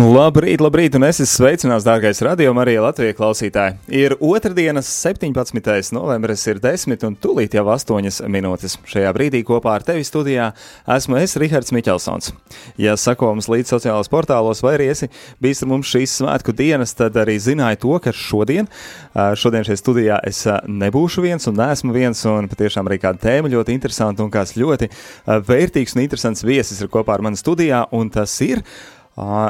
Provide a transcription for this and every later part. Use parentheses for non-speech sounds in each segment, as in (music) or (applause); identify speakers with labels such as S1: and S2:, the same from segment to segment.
S1: Labrīt, labrīt, un es esmu sveicināts, dārgais radio Marija Latvijas klausītāji. Ir otrdienas 17. novembris, ir 10 un tūlīt jau 8 minūtes. Šajā brīdī kopā ar tevi studijā esmu es, Rihards Miķelsons. Ja sako mums līdz sociālajos portālos vai arī esi bijis ar mums šīs svētku dienas, tad arī zināji to, ka šodien, šodien šajā studijā es nebūšu viens un neesmu viens, un patiešām arī kāda tēma ļoti interesanta un kāds ļoti vērtīgs un interesants viesis ir kopā ar mani studijā, un tas ir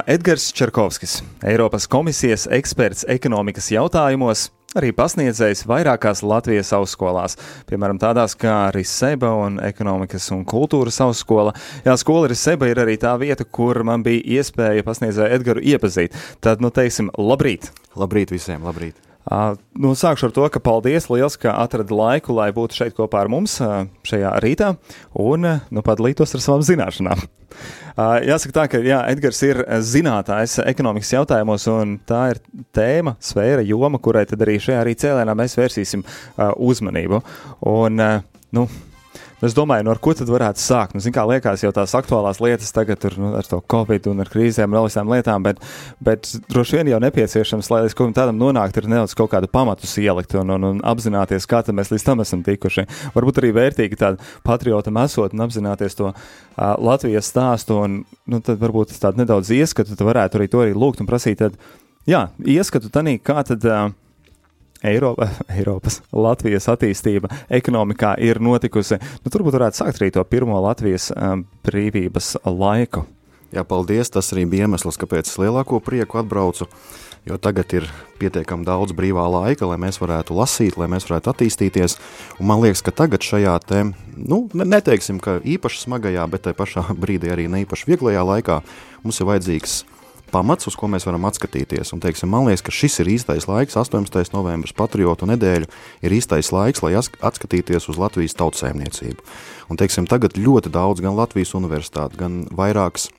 S1: Edgars Čerkovskis, Eiropas komisijas eksperts ekonomikas jautājumos, arī pasniedzējs vairākās Latvijas augstskolās, piemēram, tādās kā Riseba un ekonomikas un kultūras augstskola. Jā, skola Riseba ir arī tā vieta, kur man bija iespēja pasniedzēju Edgaru iepazīt. Tad, nu, teiksim, labrīt!
S2: Labrīt visiem, labrīt!
S1: Nu, sākšu ar to, ka paldies liels, ka atradi laiku, lai būtu šeit kopā ar mums šajā rītā un nu, padalītos ar savām zināšanām. Jāsaka tā, ka jā, Edgars ir zinātājs ekonomikas jautājumos, un tā ir tēma, sfēra, joma, kurai tad arī šajā arī cēlēnā mēs vērsīsim uzmanību. Un, nu, Es domāju, no nu, ko tad varētu sākt? Nu, kā liekas, jau tās aktuālās lietas tagad ir nu, ar to covid un ar krīzēm vēl visām lietām, bet, bet droši vien jau nepieciešams, lai līdz kaut kam tādam nonāktu, ir nedaudz kaut kādu pamatus ielikt un, un, un apzināties, kā mēs līdz tam esam tikuši. Varbūt arī vērtīgi tādu patriotam esot un apzināties to uh, Latvijas stāstu un nu, tad varbūt tādu nedaudz ieskatu, tad varētu arī to arī lūgt un prasīt. Tad, jā, ieskatu tanī, kā tad. Uh, Eiropa, (laughs) Eiropas, Latvijas attīstība ekonomikā ir notikusi. Nu, turbūt varētu sākt arī to pirmo Latvijas um, brīvības laiku.
S2: Jā, paldies. Tas arī bija iemesls, kāpēc es lielāko prieku atbraucu. Jo tagad ir pietiekami daudz brīvā laika, lai mēs varētu lasīt, lai mēs varētu attīstīties. Un man liekas, ka tagad šajā te, nu, neteiksim, ka īpaši smagajā, bet tajā pašā (laughs) brīdī arī ne īpaši vieglajā laikā mums ir vajadzīgs pamats, uz ko mēs varam atskatīties. Un, teiksim, man liekas, ka šis ir īstais laiks, 18. novembris, patriotu nedēļa, ir īstais laiks, lai atskatīties uz Latvijas tautsēmniecību. Un, teiksim, tagad ļoti daudz gan Latvijas universitāte, gan vairākas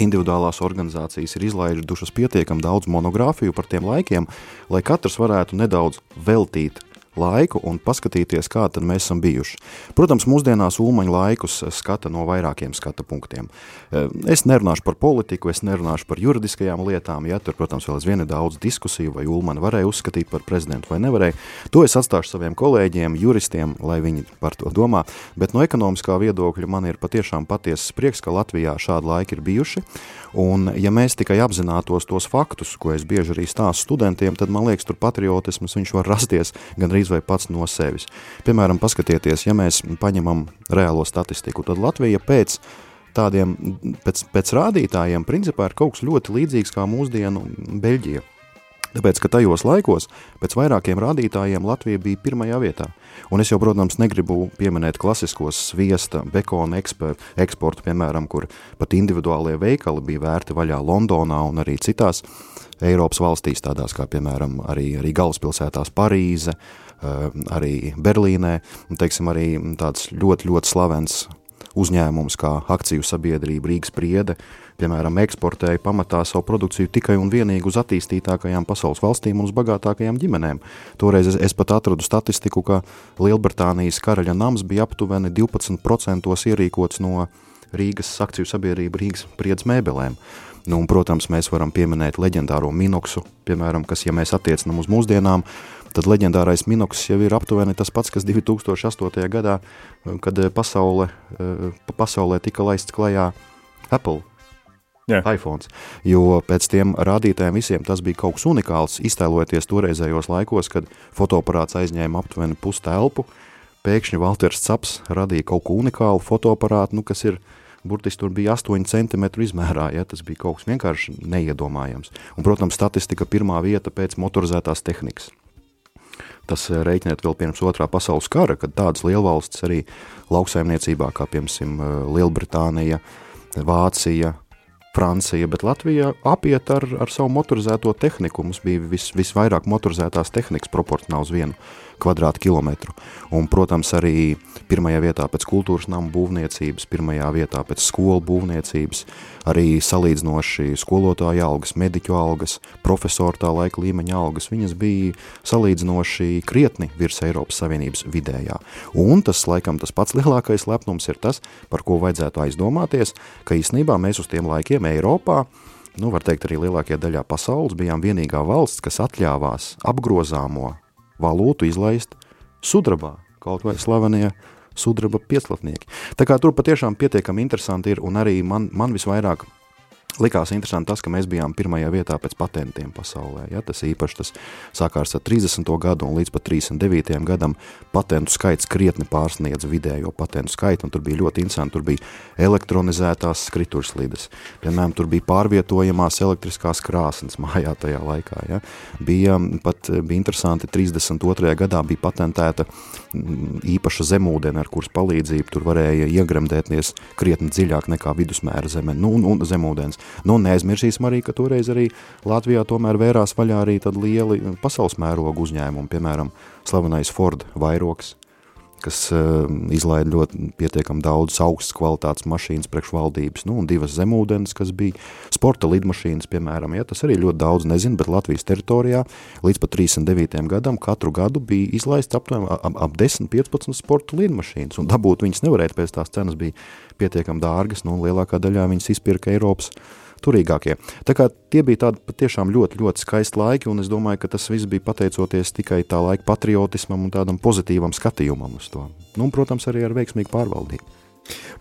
S2: individuālās organizācijas ir izlaidušas pietiekami daudz monogrāfiju par tiem laikiem, lai katrs varētu nedaudz veltīt laiku un paskatīties, kā tad mēs esam bijuši. Protams, mūsdienās Ulmaņa laikus skata no vairākiem skata punktiem. Eh, es nerunāšu par politiku, es nerunāšu par juridiskajām lietām, ja tur, protams, vēl aizvien ir daudz diskusiju, vai Ulmani varēja uzskatīt par prezidentu vai nevarēja. To es atstāšu saviem kolēģiem, juristiem, lai viņi par to domā, bet no ekonomiskā viedokļa man ir patiešām patiesas prieks, ka Latvijā šādi laiki ir bijuši, un ja mēs tikai apzinātos tos faktus, ko es bieži arī stāstu studentiem, tad man liekas, tur patriotisms viņš var rasties gan arī vai pats no sevis. Piemēram, paskatieties, ja mēs paņemam reālo statistiku, tad Latvija pēc tādiem, pēc, pēc rādītājiem, principā ir kaut kas ļoti līdzīgs kā mūsdienu Beļģija. Tāpēc, ka tajos laikos pēc vairākiem rādītājiem Latvija bija pirmajā vietā. Un es jau, protams, negribu pieminēt klasiskos sviesta, bekona eksportu, piemēram, kur pat individuālie veikali bija vērti vaļā Londonā un arī citās Eiropas valstīs, tādās kā, piemēram, arī, arī galvaspilsētās Parīze, arī Berlīnē, un teiksim, arī tāds ļoti, ļoti slavens uzņēmums kā akciju sabiedrība Rīgas priede, piemēram, eksportēja pamatā savu produkciju tikai un vienīgi uz attīstītākajām pasaules valstīm un uz bagātākajām ģimenēm. Toreiz es, es pat atradu statistiku, ka Lielbritānijas karaļa nams bija aptuveni 12% ierīkots no Rīgas akciju sabiedrība Rīgas priedes mēbelēm. Nu, un, protams, mēs varam pieminēt leģendāro Minoksu, piemēram, kas, ja mēs attiecinām uz mūsdienām, tad leģendārais Minoks jau ir aptuveni tas pats, kas 2008. gadā, kad eh, pasaule, eh, pasaulē tika laists klajā Apple yeah. iPhone. Jo pēc tiem rādītājiem visiem tas bija kaut kas unikāls, iztēloties toreizējos laikos, kad fotoaparāts aizņēma aptuveni pustelpu. Pēkšņi Valters Caps radīja kaut ko unikālu fotoaparātu, nu, kas ir burtiski tur bija 8 cm izmērā. Ja, tas bija kaut kas vienkārši neiedomājams. Un, protams, statistika pirmā vieta pēc motorizētās tehnikas. Tas eh, reiķiniet vēl pirms otrā pasaules kara, kad tādas lielvalstis arī lauksaimniecībā, kā piemēram eh, Lielbritānija, Vācija, Francija, bet Latvija apiet ar, ar savu motorizēto tehniku. Mums bija vis, visvairāk motorizētās tehnikas proporcionāli uz vienu kvadrātkilometru. Un, protams, arī pirmajā vietā pēc kultūras nama būvniecības, pirmajā vietā pēc skolu būvniecības, arī salīdzinoši skolotāja algas, mediķu algas, profesoru tā laika līmeņa algas, viņas bija salīdzinoši krietni virs Eiropas Savienības vidējā. Un tas, laikam, tas pats lielākais lepnums ir tas, par ko vajadzētu aizdomāties, ka īstenībā mēs uz tiem laikiem Eiropā nu, var teikt, arī lielākajā daļā pasaules bijām vienīgā valsts, kas atļāvās apgrozāmo valūtu izlaist sudrabā, kaut vai slavenie sudraba pieslatnieki. Tā kā tur patiešām pietiekami interesanti ir, un arī man, man visvairāk Likās interesanti tas, ka mēs bijām pirmajā vietā pēc patentiem pasaulē. Ja? Tas īpaši tas sākās ar 30. gadu un līdz pat 39. gadam patentu skaits krietni pārsniedz vidējo patentu skaitu, un tur bija ļoti interesanti. Tur bija elektronizētās skriturslides, piemēram, tur bija pārvietojamās elektriskās krāsnes mājā tajā laikā. Ja? Bija pat bija interesanti, 32. gadā bija patentēta mm, īpaša zemūdene, ar kuras palīdzību tur varēja iegremdēties krietni dziļāk nekā vidusmēra zeme, nu, un, un zemūdens. Nu, neaizmirsīsim arī, ka toreiz arī Latvijā tomēr vērās vaļā arī lieli pasaules mērogu uzņēmumi, piemēram, slavenais Ford vairoks, kas uh, izlaida ļoti pietiekami daudz augstas kvalitātes mašīnas priekšvaldības, nu, un divas zemūdens, kas bija sporta lidmašīnas, piemēram, ja, tas arī ļoti daudz nezinu, bet Latvijas teritorijā līdz pat 39. gadam katru gadu bija izlaists aptuveni ap, ap 10-15 sporta lidmašīnas, un dabūt viņas nevarētu pēc tās cenas bija pietiekami dārgas, nu, lielākā daļā viņas izpirka Eiropas turīgākie. Tā kā tie bija tādi patiešām ļoti, ļoti skaisti laiki, un es domāju, ka tas viss bija pateicoties tikai tā laika patriotismam un tādam pozitīvam skatījumam uz to. Nu, un, protams, arī ar veiksmīgu pārvaldību.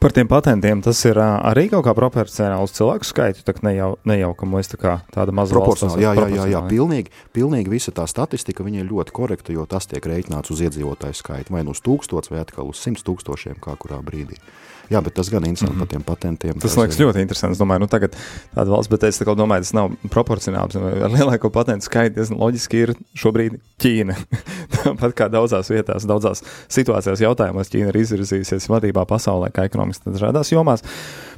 S1: Par tiem patentiem tas ir arī kaut kā proporcionāli uz cilvēku skaitu. Tā ne jau, ne jau ka mēs tā kā tāda maza
S2: proporcionāli. Jā, jā, jā, jā, pilnīgi, pilnīgi visa tā statistika ir ļoti korekta, jo tas tiek rēķināts uz iedzīvotāju skaitu, vai nu uz tūkstots, vai atkal uz simt tūkstošiem, kā kurā brīdī. Jā, bet tas gan interesanti mm -hmm. par tiem patentiem.
S1: Tas liekas ir... ļoti interesants. Es domāju, nu tagad tāda valsts, bet es tā domāju, tas nav proporcionāls. Ar lielāko patentu skaitu diezgan loģiski ir šobrīd Ķīna. (laughs) Tāpat kā daudzās vietās, daudzās situācijās jautājumos Ķīna ir izvirzījusies vadībā pasaulē, kā ekonomiski dažādās jomās.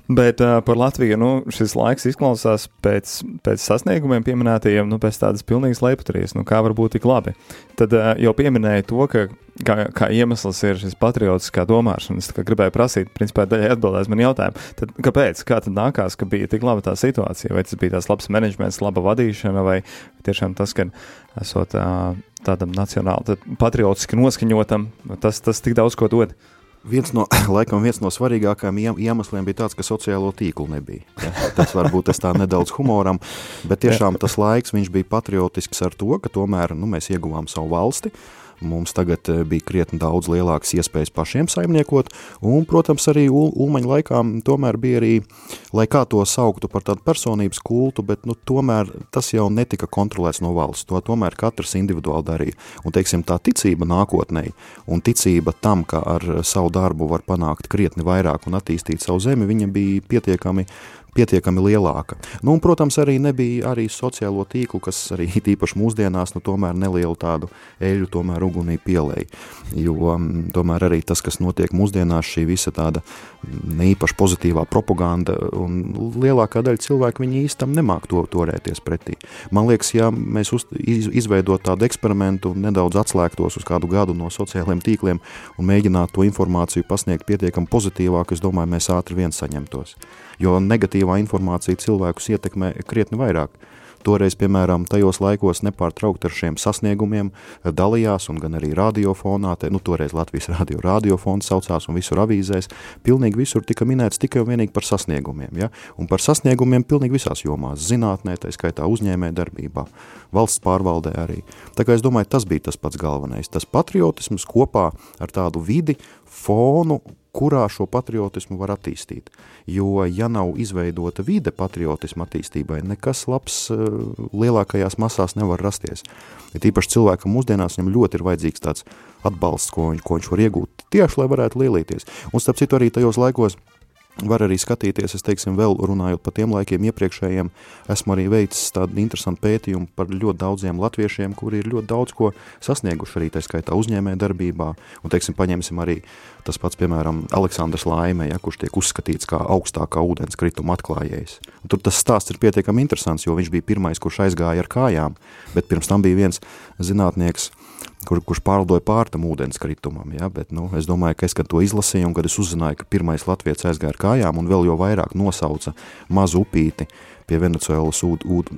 S1: Bet uh, par Latviju nu, šis laiks izklausās pēc, pēc sasniegumiem pieminētajiem, nu, pēc tādas pilnīgas lepotrijas. Nu, kā var būt tik labi? Tad uh, jau pieminēja to, ka kā, kā iemesls ir šis patriotiskā domāšana. Es gribēju prasīt, principā, daļai atbildēt man jautājumu. Tad, kāpēc? Kā tad nākās, ka bija tik laba tā situācija? Vai tas bija tās labs menedžments, laba vadīšana, vai tiešām tas, ka esot uh, tādam nacionāli, patriotiski noskaņotam, tas, tas tik daudz ko dod? Uh,
S2: Viens no, (coughs) laikam, viens no svarīgākajiem iemesliem bija tāds, ka sociālo tīklu nebija. Ja? Tas varbūt tas tā nedaudz humoram, bet tiešām tas laiks bija patriotisks ar to, ka tomēr nu, mēs ieguvām savu valsti, Mums tagad eh, bija krietni daudz lielākas iespējas pašiem saimniekot, un, protams, arī ul Ulmaņa laikā tomēr bija arī, lai kā to sauktu par tādu personības kultu, bet nu, tomēr tas jau netika kontrolēts no valsts. To tomēr katrs individuāli darīja. Un, teiksim, tā ticība nākotnē un ticība tam, ka ar savu darbu var panākt krietni vairāk un attīstīt savu zemi, viņa bija pietiekami pietiekami lielāka. Nu, un, protams, arī nebija arī sociālo tīklu, kas arī (laughs) tīpaši mūsdienās nu, tomēr nelielu tādu eļu tomēr ugunī pielēja. Jo mm, tomēr arī tas, kas notiek mūsdienās, šī visa tāda mm, neīpaši pozitīvā propaganda un lielākā daļa cilvēku viņi īstam nemāk to torēties pretī. Man liekas, ja mēs uz, iz, izveidot tādu eksperimentu, nedaudz atslēgtos uz kādu gadu no sociālajiem tīkliem un mēģinātu to informāciju pasniegt pietiekami pozitīvāk, es domāju, mēs ātri vien saņemtos jo negatīvā informācija cilvēkus ietekmē krietni vairāk. Toreiz, piemēram, tajos laikos nepārtraukti ar šiem sasniegumiem dalījās, un gan arī radiofonā, te, nu, toreiz Latvijas (laughs) radio radiofons saucās, un visur avīzēs, pilnīgi visur tika minēts tikai un vienīgi par sasniegumiem, ja? un par sasniegumiem pilnīgi visās jomās, zinātnē, tā skaitā uzņēmē darbībā, valsts pārvaldē arī. Tā kā es domāju, tas bija tas pats galvenais, tas patriotisms kopā ar tādu vidi, fonu, kurā šo patriotismu var attīstīt. Jo, ja nav izveidota vide patriotismu attīstībai, nekas labs uh, lielākajās masās nevar rasties. Ja tīpaši cilvēkam mūsdienās viņam ļoti ir vajadzīgs tāds atbalsts, ko, viņš, ko viņš var iegūt tieši, lai varētu lielīties. Un starp citu arī tajos laikos Var arī skatīties, es teiksim, vēl runājot par tiem laikiem iepriekšējiem, esmu arī veicis tādu interesantu pētījumu par ļoti daudziem latviešiem, kuri ir ļoti daudz ko sasnieguši arī tā skaitā uzņēmē darbībā. Un, teiksim, paņemsim arī tas pats, piemēram, Aleksandrs Laime, ja, kurš tiek uzskatīts kā augstākā ūdens krituma atklājējs. Un tur tas stāsts ir pietiekami interesants, jo viņš bija pirmais, kurš aizgāja ar kājām, bet pirms tam bija viens zinātnieks, kur, kurš pārlidoja pār tam ūdenskritumam. Ja? Bet, nu, es domāju, ka es, to izlasīju, un kad es uzzināju, ka pirmais latviečs aizgāja ar kājām, un vēl jau vairāk nosauca mazu upīti pie Venecuēlas ūd, ūd,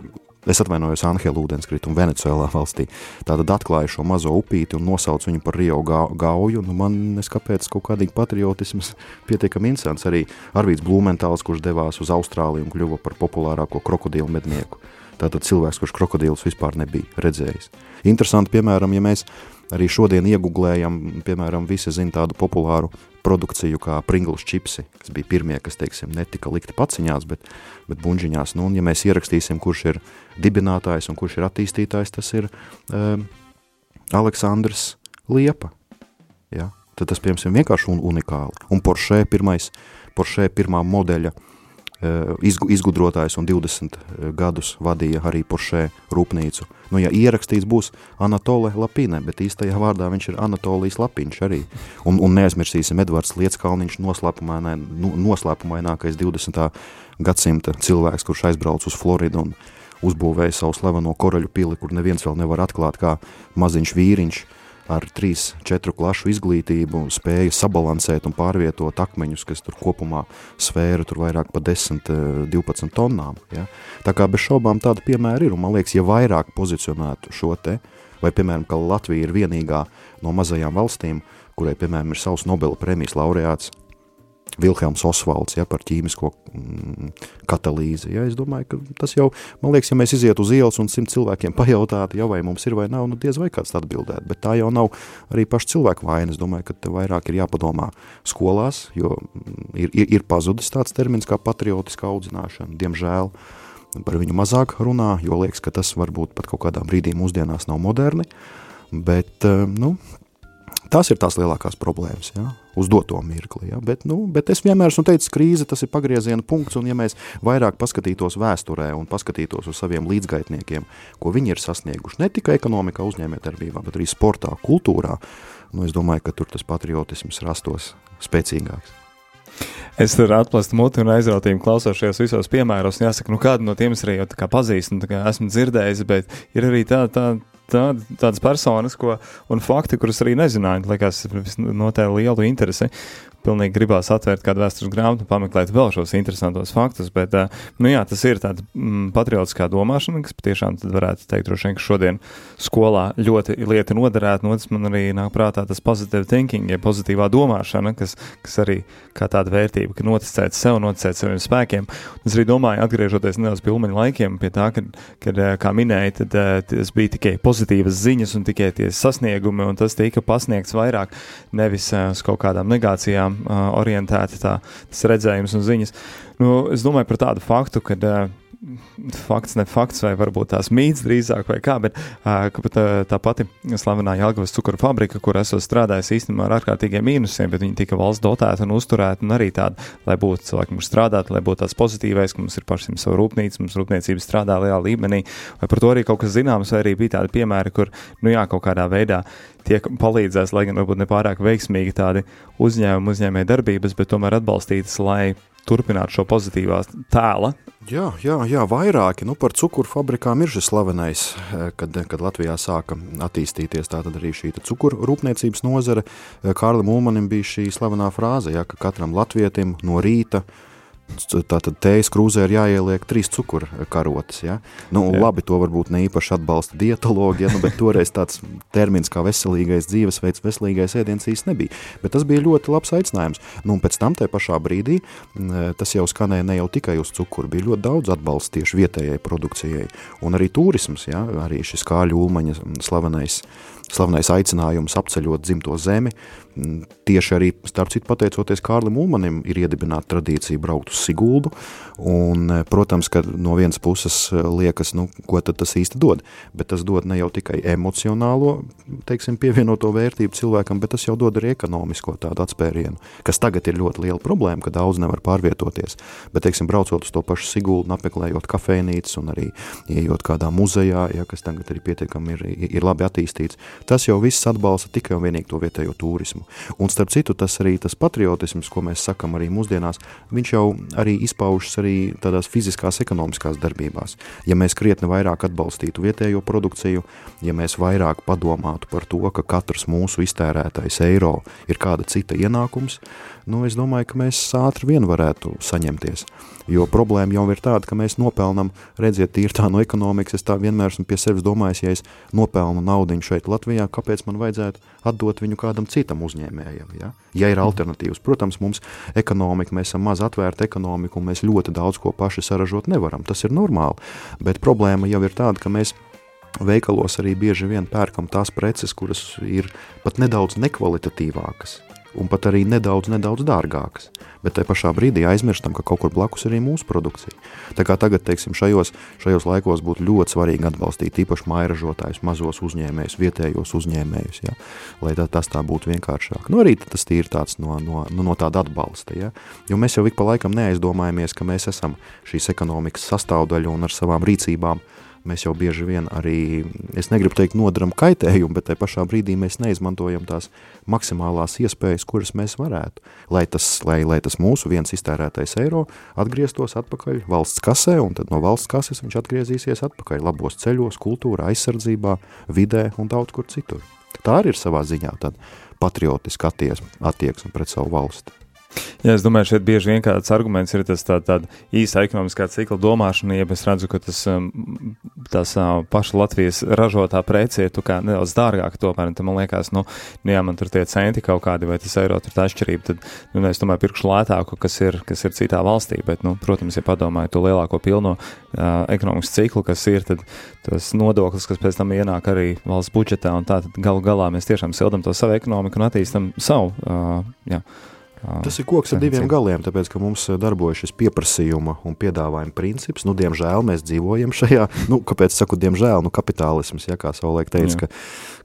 S2: es atvainojos Anhela ūdenskritumu Venecuēlā valstī, tātad atklāja šo mazo upīti un nosauca viņu par Rio Gauju, nu man kāpēc kaut kādīgi patriotisms pietiekami interesants, arī Arvīds Blūmentāls, kurš devās uz Austrāliju un kļuva par populārāko krokodilu mednieku. Tātad cilvēks, kurš krokodilus vispār nebija redzējis. Interesanti, piemēram, ja mēs arī šodien iegūlējam, piemēram, visi zina tādu populāru produkciju kā Pringles čipsi, kas bija pirmie, kas, teiksim, netika likti paciņās, bet, bet buņģiņās. Nu, un ja mēs ierakstīsim, kurš ir dibinātājs un kurš ir attīstītājs, tas ir um, Aleksandrs Liepa. Ja? Tad tas, piemēram, vienkārši un unikāli. Un Porsche pirmais, Porsche pirmā modeļa uh, izgudrotājs un 20 eh, gadus vadīja arī Porsche rūpnīcu. Nu, ja ierakstīts būs Anatole Lapine, bet īstajā vārdā viņš ir Anatolijas Lapiņš arī. Un, un neaizmirsīsim Edvards Lietskalniņš noslēpumainā, nu, noslēpumainākais 20. gadsimta cilvēks, kurš aizbrauc uz Floridu un uzbūvēja savu slaveno koraļu pili, kur neviens vēl nevar atklāt kā maziņš vīriņš ar 3-4 klašu izglītību spēja sabalansēt un pārvietot akmeņus, kas tur kopumā sfēra tur vairāk pa 10-12 eh, tonnām. Ja? Tā kā bez šaubām tāda piemēra ir, un man liekas, ja vairāk pozicionētu šo te, vai piemēram, ka Latvija ir vienīgā no mazajām valstīm, kurai, piemēram, ir savs Nobela prēmijas laureāts, Vilhelms Osvalds ja, par ķīmisko mm, katalīzi. Ja, es domāju, ka tas jau, man liekas, ja mēs izietu uz ielas un simt cilvēkiem pajautātu, ja, vai mums ir vai nav, nu diez vai kāds atbildētu, bet tā jau nav arī paša cilvēku vaina. Es domāju, ka vairāk ir jāpadomā skolās, jo mm, ir, ir, ir pazudis tāds termins kā patriotiska audzināšana, diemžēl. Par viņu mazāk runā, jo liekas, ka tas varbūt pat kaut kādā brīdī mūsdienās nav moderni, bet, eh, nu, Tas ir tās lielākās problēmas, ja, uz doto mirkli. Ja, bet, nu, bet es vienmēr esmu teicis, krīze tas ir pagrieziena punkts, un ja mēs vairāk paskatītos vēsturē un paskatītos uz saviem līdzgaitniekiem, ko viņi ir sasnieguši ne tikai ekonomikā, uzņēmējdarbībā, bet arī sportā, kultūrā, nu, es domāju, ka tur tas patriotisms rastos spēcīgāks.
S1: Es tur atplastu muti un aizrautījumu klausošajos visos piemēros. Jāsaka, nu kādu no tiem es arī jau pazīstu, esmu dzirdējis, bet ir arī tā, tā, tā, tādas personas, ko, un fakti, kurus arī nezināju, liekas, noteikti lielu interesi pilnīgi gribās atvērt kādu vēstures grāmatu, pameklēt vēl šos interesantos faktus, bet, nu jā, tas ir tāda mm, patriotiskā domāšana, kas patiešām varētu teikt, droši vien, ka šodien skolā ļoti lieta noderētu, no tas man arī nāk prātā tas positive thinking, ja pozitīvā domāšana, kas, kas arī kā tāda vērtība, ka noticēt sev, noticēt saviem spēkiem. Un es arī domāju, atgriežoties nedaudz pie ulmeņa laikiem, pie tā, kad, kad kā minēja, tad tas bija tikai pozitīvas ziņas un tikai tie sasniegumi, un tas tika pasniegts vairāk nevis uz kaut kādām negācijām, uh, orientēti tā, tas redzējums un ziņas. Nu, es domāju par tādu faktu, ka uh, fakts, ne fakts, vai varbūt tās mīts drīzāk, vai kā, bet uh, tā pati slavenā Jālgavas cukuru fabrika, kur esmu strādājis īstenībā ar ārkārtīgiem mīnusiem, bet viņi tika valsts dotēta un uzturēta, un arī tāda, lai būtu cilvēki mums strādāt, lai būtu tāds pozitīvais, ka mums ir pašiem savu rūpnīcu, mums rūpniecība strādā lielā līmenī, vai par to arī kaut kas zināms, vai arī bija tādi piemēri, kur, nu jā, kaut kādā veidā tiek palīdzēts, lai gan varbūt ne pārāk veiksmīgi tādi uzņēmumi, uzņēmēji darbības, bet tomēr atbalstītas, lai turpinātu šo pozitīvā tēla.
S2: Jā, jā, jā, vairāki. Nu, par cukuru fabrikām ir šis slavenais, eh, kad, kad Latvijā sāka attīstīties arī šī cukuru rūpniecības nozare. Eh, Kārlim Ulmanim bija šī slavenā frāze, ja, ka katram latvietim no rīta uh, Tātad tējas krūzē ir jāieliek trīs cukuru karotes. Ja? Nu, Jā. labi, to varbūt ne īpaši atbalsta dietologi, ja? nu, bet toreiz tāds termins kā veselīgais dzīvesveids, veselīgais ēdiens īsti nebija. Bet tas bija ļoti labs aicinājums. Nu, un pēc tam tajā pašā brīdī tas jau skanēja ne jau tikai uz cukuru, bija ļoti daudz atbalsta tieši vietējai produkcijai. Un arī turisms, ja? arī šis kāļu ulmaņa slavenais slavenais aicinājums apceļot dzimto zemi. Tieši arī, starp citu, pateicoties Kārlim Ulmanim, ir iedibināta tradīcija braukt uz siguldu. Un, eh, protams, ka no vienas puses eh, liekas, nu, ko tas īsti dod. Bet tas dod ne jau tikai emocionālo teiksim, pievienoto vērtību cilvēkam, bet tas jau dod arī ekonomisko tādu atspērienu, kas tagad ir ļoti liela problēma, ka daudz nevar pārvietoties. Bet, teiksim, braucot uz to pašu Siguldu, apmeklējot kafejnīcas un arī ieejot kādā muzejā, ja, kas tagad arī pietiekami ir, ir labi attīstīts, tas jau viss atbalsta tikai un vienīgi to vietējo turismu. Un starp citu, tas arī tas patriotisms, ko mēs sakam arī mūsdienās, viņš jau arī izpaužas arī tādās fiziskās, ekonomiskās darbībās. Ja mēs krietni vairāk atbalstītu vietējo produkciju, ja mēs vairāk padomātu par to, ka katrs mūsu iztērētais eiro ir kāda cita ienākums, nu, es domāju, ka mēs ātri vien varētu saņemties. Jo problēma jau ir tāda, ka mēs nopelnam, redziet, tīri tā no ekonomikas, es tā vienmēr esmu pie sevis domājis, ja es nopelnu naudu šeit Latvijā, kāpēc man vajadzētu atdot viņu kādam citam uzņēmējam, ja? ja ir alternatīvas. Protams, mums ekonomika, mēs esam maz atvērta ekonomika un mēs ļoti daudz ko paši saražot nevaram, tas ir normāli, bet problēma jau ir tāda, ka mēs veikalos arī bieži vien pērkam tās preces, kuras ir pat nedaudz nekvalitatīvākas un pat arī nedaudz, nedaudz dārgākas. Bet tajā pašā brīdī aizmirstam, ka kaut kur blakus ir arī mūsu produkcija. Tā kā tagad, teiksim, šajos, šajos laikos būtu ļoti svarīgi atbalstīt īpaši mairažotājus, mazos uzņēmējus, vietējos uzņēmējus, ja? lai tā, tas tā būtu vienkāršāk. Nu, arī tas ir tāds no, no, no, no tāda atbalsta, ja? jo mēs jau ik pa laikam neaizdomājamies, ka mēs esam šīs ekonomikas sastāvdaļa un ar savām rīcībām uh, mēs jau bieži vien arī, es negribu teikt, nodaram kaitējumu, bet tajā pašā brīdī mēs neizmantojam tās maksimālās iespējas, kuras mēs varētu, lai tas, lai, lai tas mūsu viens iztērētais eiro atgrieztos atpakaļ valsts kasē, un tad no valsts kases viņš atgriezīsies atpakaļ labos ceļos, kultūrā, aizsardzībā, vidē un daudz kur citur. Tā arī ir savā ziņā tāda patriotiska attieksme pret savu valsti.
S1: Jā, es domāju, šeit bieži vien kāds arguments ir tas tā, tāda īsa ekonomiskā cikla domāšana, ja es redzu, ka tas um, tās uh, paša Latvijas ražotā prece ir nedaudz dārgāka tomēr, un man liekas, nu, nu, jā, man tur tie centi kaut kādi, vai tas eiro tur tā atšķirība, tad, nu, es tomēr pirkšu lētāku, kas ir, kas ir citā valstī, bet, nu, protams, ja padomāju to lielāko pilno uh, ekonomisku ciklu, kas ir, tad tas nodoklis, kas pēc tam ienāk arī valsts budžetā, un tā tad galu galā mēs tiešām sildam to savu ekonomiku un attīstam savu, uh, jā,
S2: Tas ir koks ar diviem galiem, tāpēc, ka mums darbojas šis pieprasījuma un piedāvājuma princips. Nu, diemžēl mēs dzīvojam šajā, nu, kāpēc saku, diemžēl, nu, kapitālisms, ja kā savulaik teica, ka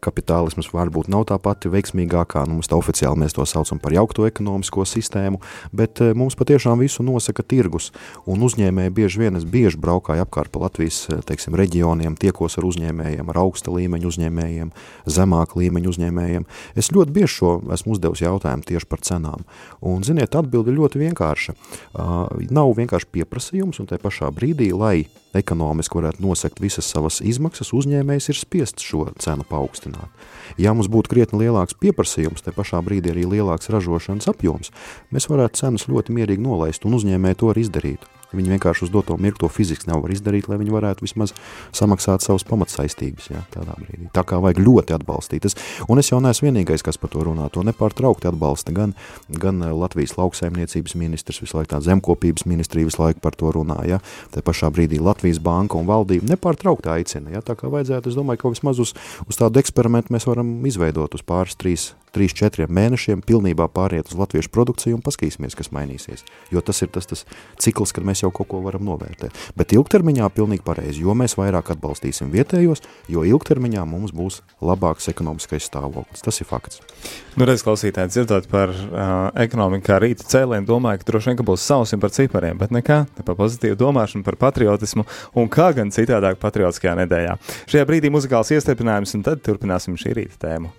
S2: kapitālisms varbūt nav tā pati veiksmīgākā, nu, tā oficiāli mēs to saucam par jaukto ekonomisko sistēmu, bet mums patiešām visu nosaka tirgus, un uzņēmēji bieži vien, es bieži braukāju apkārt pa Latvijas, teiksim, reģioniem, tiekos ar uzņēmējiem, ar augsta līmeņa uzņēmējiem, zemāka līmeņa uzņēmējiem. Es ļoti bieži šo esmu uzdevis jautājumu tieši par cenām. Un, ziniet, atbilde ļoti vienkārša. Uh, nav vienkārši pieprasījums, un tajā pašā brīdī, lai ekonomiski varētu nosakt visas savas izmaksas, uzņēmējs ir spiests šo cenu paaugstināt. Ja mums būtu krietni lielāks pieprasījums, tajā pašā brīdī arī lielāks ražošanas apjoms, mēs varētu cenas ļoti mierīgi nolaist, un uzņēmēji to arī izdarītu. Viņi vienkārši uz doto mirkli to fiziski nevar izdarīt, lai viņi varētu vismaz samaksāt savas pamatsaistības. Ja, tādā brīdī. Tā kā vajag ļoti atbalstīt. Es, un es jau neesmu vienīgais, kas par to runā. To nepārtraukti atbalsta gan, gan eh, Latvijas lauksaimniecības ministrs, visu laiku tā zemkopības ministrija visu laiku par to runā. Ja. Tā pašā brīdī Latvijas banka un valdība nepārtraukti aicina. Ja. Tā kā vajadzētu, es domāju, ka vismaz uz, uz tādu eksperimentu mēs varam izveidot uz pāris, trīs 3-4 mēnešiem pilnībā pāriet uz latviešu produkciju un paskatīsimies, kas mainīsies. Jo tas ir tas, tas cikls, kad mēs jau kaut ko varam novērtēt. Bet ilgtermiņā pilnīgi pareizi, jo mēs vairāk atbalstīsim vietējos, jo ilgtermiņā mums būs labāks ekonomiskais stāvoklis. Tas ir fakts.
S1: Nu, redz, klausītāji, dzirdot par uh, ekonomiku kā rīta cēlienu, domāju, ka droši vien, ka būs sausim par cipariem, bet nekā, ne par pozitīvu domāšanu, par patriotismu un kā gan citādāk patriotiskajā nedēļā. Šajā brīdī muzikāls iestiepinājums un tad turpināsim šī rīta tēmu.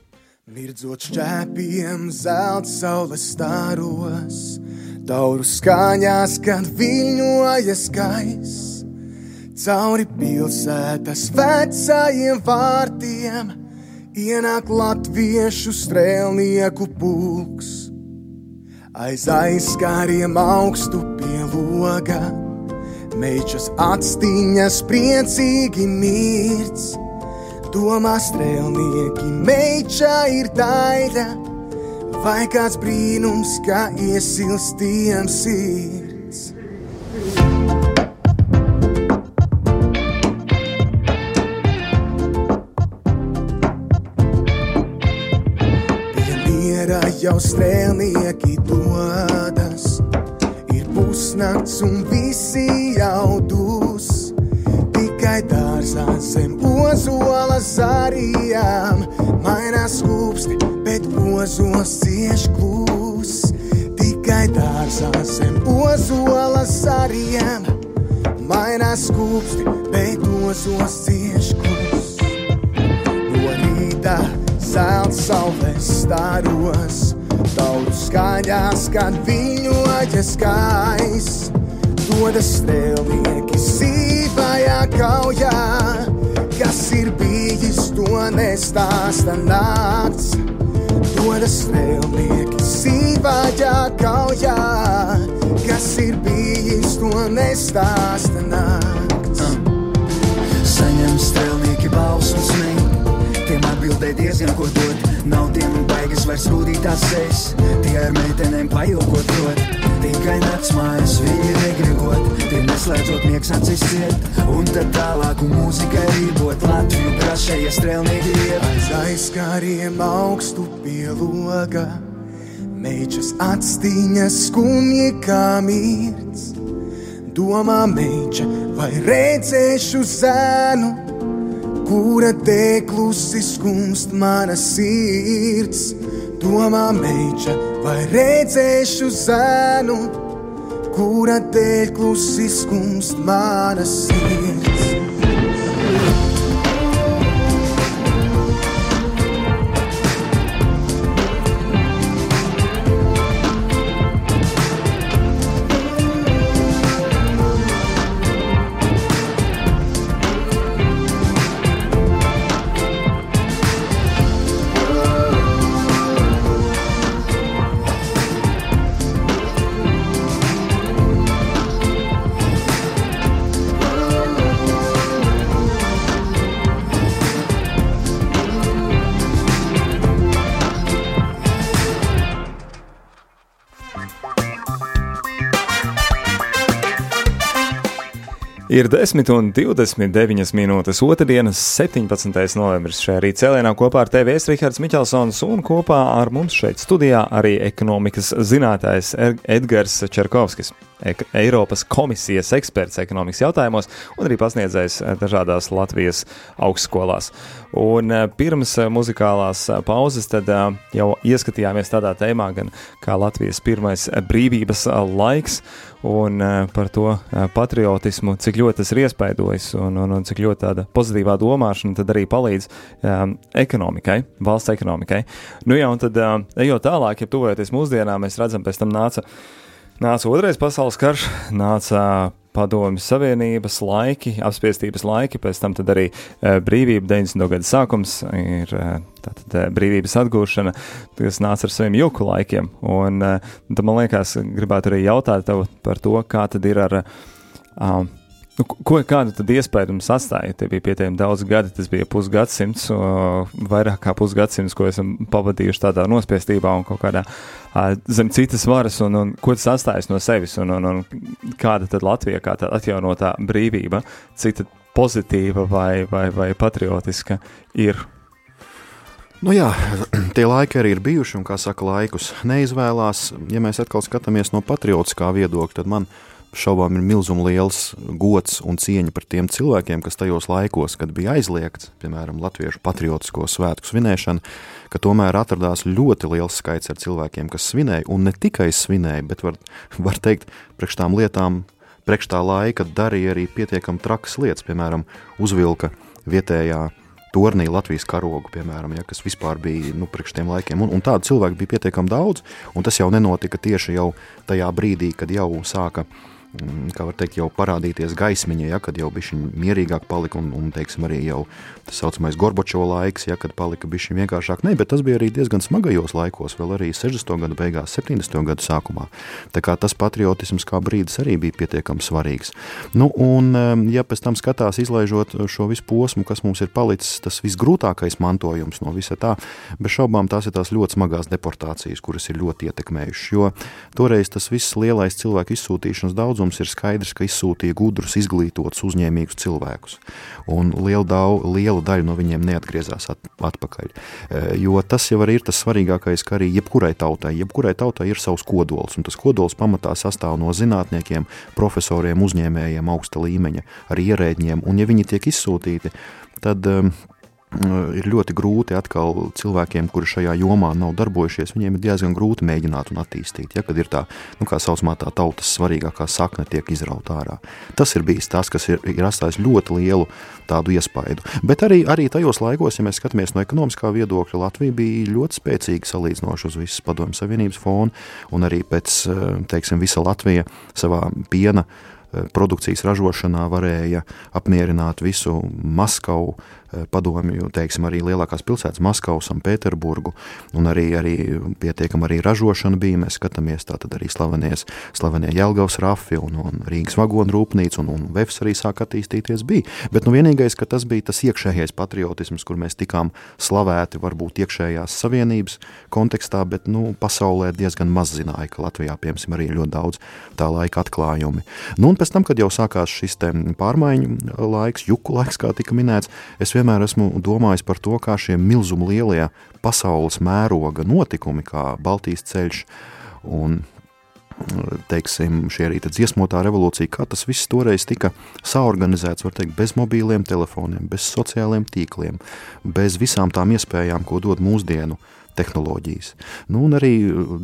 S3: Mirdzot šķēpiem, zelta saules stāros, tauru skaņās, kad viļņojas gaiss. Cauri pilsētas vecajiem vārtiem ienāk latviešu strēlnieku pulks. Aiz aizskāriem augstu pie loga, meičas atstiņas priecīgi mirts Domā strēlnieki, meiča ir daļa, vai kāds brīnums, kā iesilstiem sirds. Pie miera jau strēlnieki dodas, ir pusnakts un visi jaudus. Tikai dārzā zem ozola zarījām mainās skūpsti, bet ozos cieš klūs. Tikai dārzā zem ozola zarījām mainās skūpsti, bet ozos cieš klūs. No rīta zelta saules staros, tauru skaņās, kad viņu aģes skaists. Dodas strēlnieki sīvajā kaujā, kas ir bijis to nestāsta nakts. Dodas strēlnieki sīvajā kaujā, kas ir bijis to nestāsta nakts.
S4: Saņem strēlnieki balsu smēju, tiem atbildē diezgan ko dot. Nav tiem baigas vairs rūtītās sejas, tie ar meitenēm pajokot prot. Tikai nakts mājas viņi negrigot, tie neslēdzot miegs acis ciet. Un tad tālāk mūzikai rībot Latviju prašēja strēlnieki iet.
S3: Aiz aizskāriem augstu pie loga, meitas atstīņas skumji kā mīts. Domā meiča, vai redzēšu zēnu, kura deklusi skumst mana sirds. Domā meiča, vai redzēšu zēnu, kura dēļ klusi skumst mana sirds.
S1: Ir 10 un 29 minūtes otrdienas, 17. novembris. Šajā rīta cēlienā kopā ar TV Rihards Miķelsons un kopā ar mums šeit studijā arī ekonomikas zinātājs Edgars Čerkovskis. Eiropas komisijas eksperts ekonomikas jautājumos un arī pasniedzējs dažādās Latvijas augstskolās. Un pirms muzikālās pauzes tad jau ieskatījāmies tādā tēmā, gan kā Latvijas pirmais brīvības laiks un par to patriotismu, cik ļoti tas ir iespaidojis un, un, un cik ļoti tāda pozitīvā domāšana tad arī palīdz um, ekonomikai, valsts ekonomikai. Nu jā, un tad uh, ejot tālāk, ja tuvojoties mūsdienām, mēs redzam, pēc tam nāca Nāca otrais pasaules karš, nāca padomjas Savienības laiki, apspiestības laiki, pēc tam arī e, brīvība 90. gada sākums ir e, tātad, e, brīvības atgūšana, kas nāca ar saviem juku laikiem. Un tad man liekas, gribētu arī jautāt tev par to, kā tad ir ar. Um, Nu, ko, kādu tad iespēju mums atstāja? Tie bija pietiekami daudz gadi, tas bija pusgadsimts, vairāk kā pusgadsimts, ko esam pavadījuši tādā nospiestībā un kaut kādā zem citas varas, un, un ko tas atstājas no sevis, un, un, un kāda tad Latvija, kā tā atjaunotā brīvība, cik pozitīva vai, vai, vai patriotiska ir.
S2: Nu jā, (clears throat) tie laiki arī ir bijuši, un kā saka, laikus neizvēlās. Ja mēs atkal skatāmies no patriotiskā viedokļa, tad man ir šaubām ir milzīgi liels gods un cieņa par tiem cilvēkiem, kas tajos laikos, kad bija aizliegts, piemēram, latviešu patriotisko svētku svinēšana, ka tomēr atradās ļoti liels skaits ar cilvēkiem, kas svinēja, un ne tikai svinēja, bet var, var teikt, priekš tām lietām, priekš tā laika darīja arī pietiekami trakas lietas, piemēram, uzvilka vietējā tornī Latvijas karogu, piemēram, ja, kas vispār bija nu, priekš tiem laikiem. Un, un tādu cilvēku bija pietiekami daudz, un tas jau nenotika tieši jau tajā brīdī, kad jau sāka kā var teikt, jau parādīties gaismiņa, ja, kad jau bija mierīgāk palika, un, un teiksim, arī jau tā saucamais Gorbačova laiks, ja, kad palika bišķi vienkāršāk. Nē, bet tas bija arī diezgan smagajos laikos, vēl arī 60. gadu beigās, 70. gadu sākumā. Tā kā tas patriotisms kā brīdis arī bija pietiekami svarīgs. Nu, un, ja pēc tam skatās, izlaižot šo visu posmu, kas mums ir palicis, tas visgrūtākais mantojums no visa tā, bez šaubām tās ir tās ļoti smagās deportācijas, kuras ir ļoti ietekmējušas, jo toreiz tas viss lielais cilvēku izsūtīšanas daudz daudzums ir skaidrs, ka izsūtīja gudrus, izglītotus, uzņēmīgus cilvēkus. Un liela, daudz, liela daļa no viņiem neatgriezās at, atpakaļ. E, jo tas jau ir tas svarīgākais, ka arī jebkurai tautai, jebkurai tautai ir savs kodols. Un tas kodols pamatā sastāv no zinātniekiem, profesoriem, uzņēmējiem, augsta līmeņa, arī ierēģiem. Un ja viņi tiek izsūtīti, tad um, ir ļoti grūti atkal cilvēkiem, kuri šajā jomā nav darbojušies, viņiem ir diezgan grūti mēģināt un attīstīt. Ja, kad ir tā, nu, kā saucamā tā tautas svarīgākā sakne tiek izrauta ārā. Tas ir bijis tas, kas ir, ir atstājis ļoti lielu tādu iespaidu. Bet arī, arī tajos laikos, ja mēs skatāmies no ekonomiskā viedokļa, Latvija bija ļoti spēcīga salīdzinoši uz visas padomju savienības fonu, un arī pēc, teiksim, visa Latvija savā piena produkcijas ražošanā varēja apmierināt visu Maskavu, padomju, teiksim, arī lielākās pilsētas, Maskavu, Sanktpēterburgu, un arī, arī pietiekami arī ražošana bija. Mēs skatāmies tātad arī slavenies, slavenie Jelgavas rafi un, un Rīgas vagonu rūpnīca, un, un Vefs arī sāk attīstīties bija. Bet nu vienīgais, ka tas bija tas iekšējais patriotisms, kur mēs tikām slavēti varbūt iekšējās savienības kontekstā, bet nu, pasaulē diezgan maz zināja, ka Latvijā, piemēram, arī ļoti daudz tā laika atklājumi. Nu, un pēc tam, kad jau sākās šis pārmaiņu laiks, juku laiks, kā tika minēts, es vienmēr esmu domājis par to, kā šie milzuma lielie pasaules mēroga notikumi, kā Baltijas ceļš un teiksim, šī arī dziesmotā revolūcija, kā tas viss toreiz tika saorganizēts, var teikt, bez mobīliem telefoniem, bez sociāliem tīkliem, bez visām tām iespējām, ko dod mūsdienu tehnoloģijas. Nu, un arī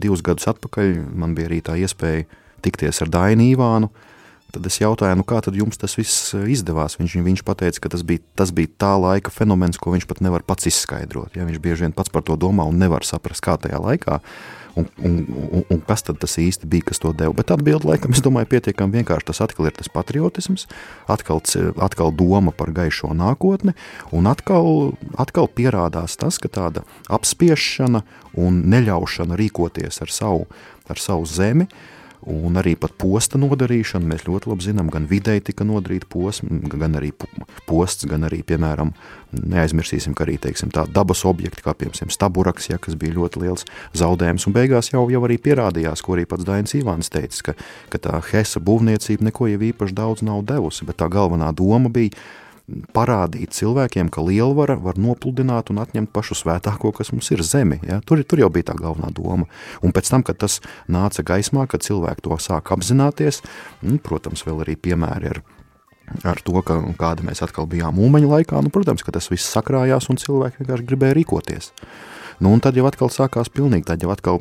S2: divus gadus atpakaļ man bija arī tā iespēja tikties ar Dainu Ivānu, uh, Tad es jautāju, nu kā tad jums tas viss eh, izdevās? Viņš, viņš teica, ka tas bija, tas bija tā laika fenomens, ko viņš pat nevar pats izskaidrot. Ja? Viņš bieži vien pats par to domā un nevar saprast, kā tajā laikā. Un, un, un, un kas tad tas īsti bija, kas to deva? Bet atbildi, laikam, es domāju, pietiekami vienkārši. Tas atkal ir tas patriotisms, atkal, atkal doma par gaišo nākotni, un atkal, atkal pierādās tas, ka tāda apspiešana un neļaušana rīkoties ar savu, ar savu zemi uh, un arī posta nodarīšana. Mēs ļoti labi zinām, gan vidēji tika nodarīta posma, gan arī posts, gan arī, piemēram, neaizmirsīsim, ka arī teiksim, tā dabas objekti, kā piemēram staburaks, ja, kas bija ļoti liels zaudējums, un beigās jau, jau arī pierādījās, ko arī pats Dainis Ivāns teica, ka, ka tā Hesa būvniecība neko jau īpaši daudz nav devusi, bet tā galvenā doma bija parādīt cilvēkiem, ka lielvara var nopludināt un atņemt pašu svētāko, kas mums ir zemi. Ja? Tur, tur jau bija tā galvenā doma. Un pēc tam, kad tas nāca gaismā, kad cilvēki to sāk apzināties, nu, protams, vēl arī piemēri ar ar to, ka, kāda mēs atkal bijām mūmeņa laikā, nu, protams, ka tas viss sakrājās un cilvēki vienkārši gribēja rīkoties. Nu, un tad jau atkal sākās pilnīgi, tad jau atkal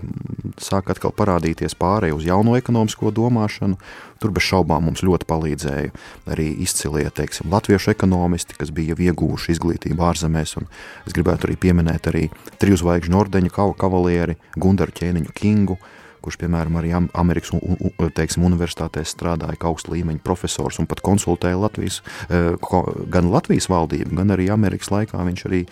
S2: sāk atkal parādīties pārēj uz jauno ekonomisko domāšanu. Tur bez šaubām mums ļoti palīdzēja arī izcilie, teiksim, latviešu ekonomisti, kas bija ieguvuši izglītību ārzemēs, un es gribētu arī pieminēt arī triju zvaigžņu ordeņu kavalieri Gundaru ķēniņu Kingu, kurš, piemēram, arī Amerikas un, un, teiksim, universitātēs strādāja kā augsta līmeņa profesors un pat konsultēja Latvijas, eh, gan Latvijas valdību, gan arī Amerikas laikā viņš arī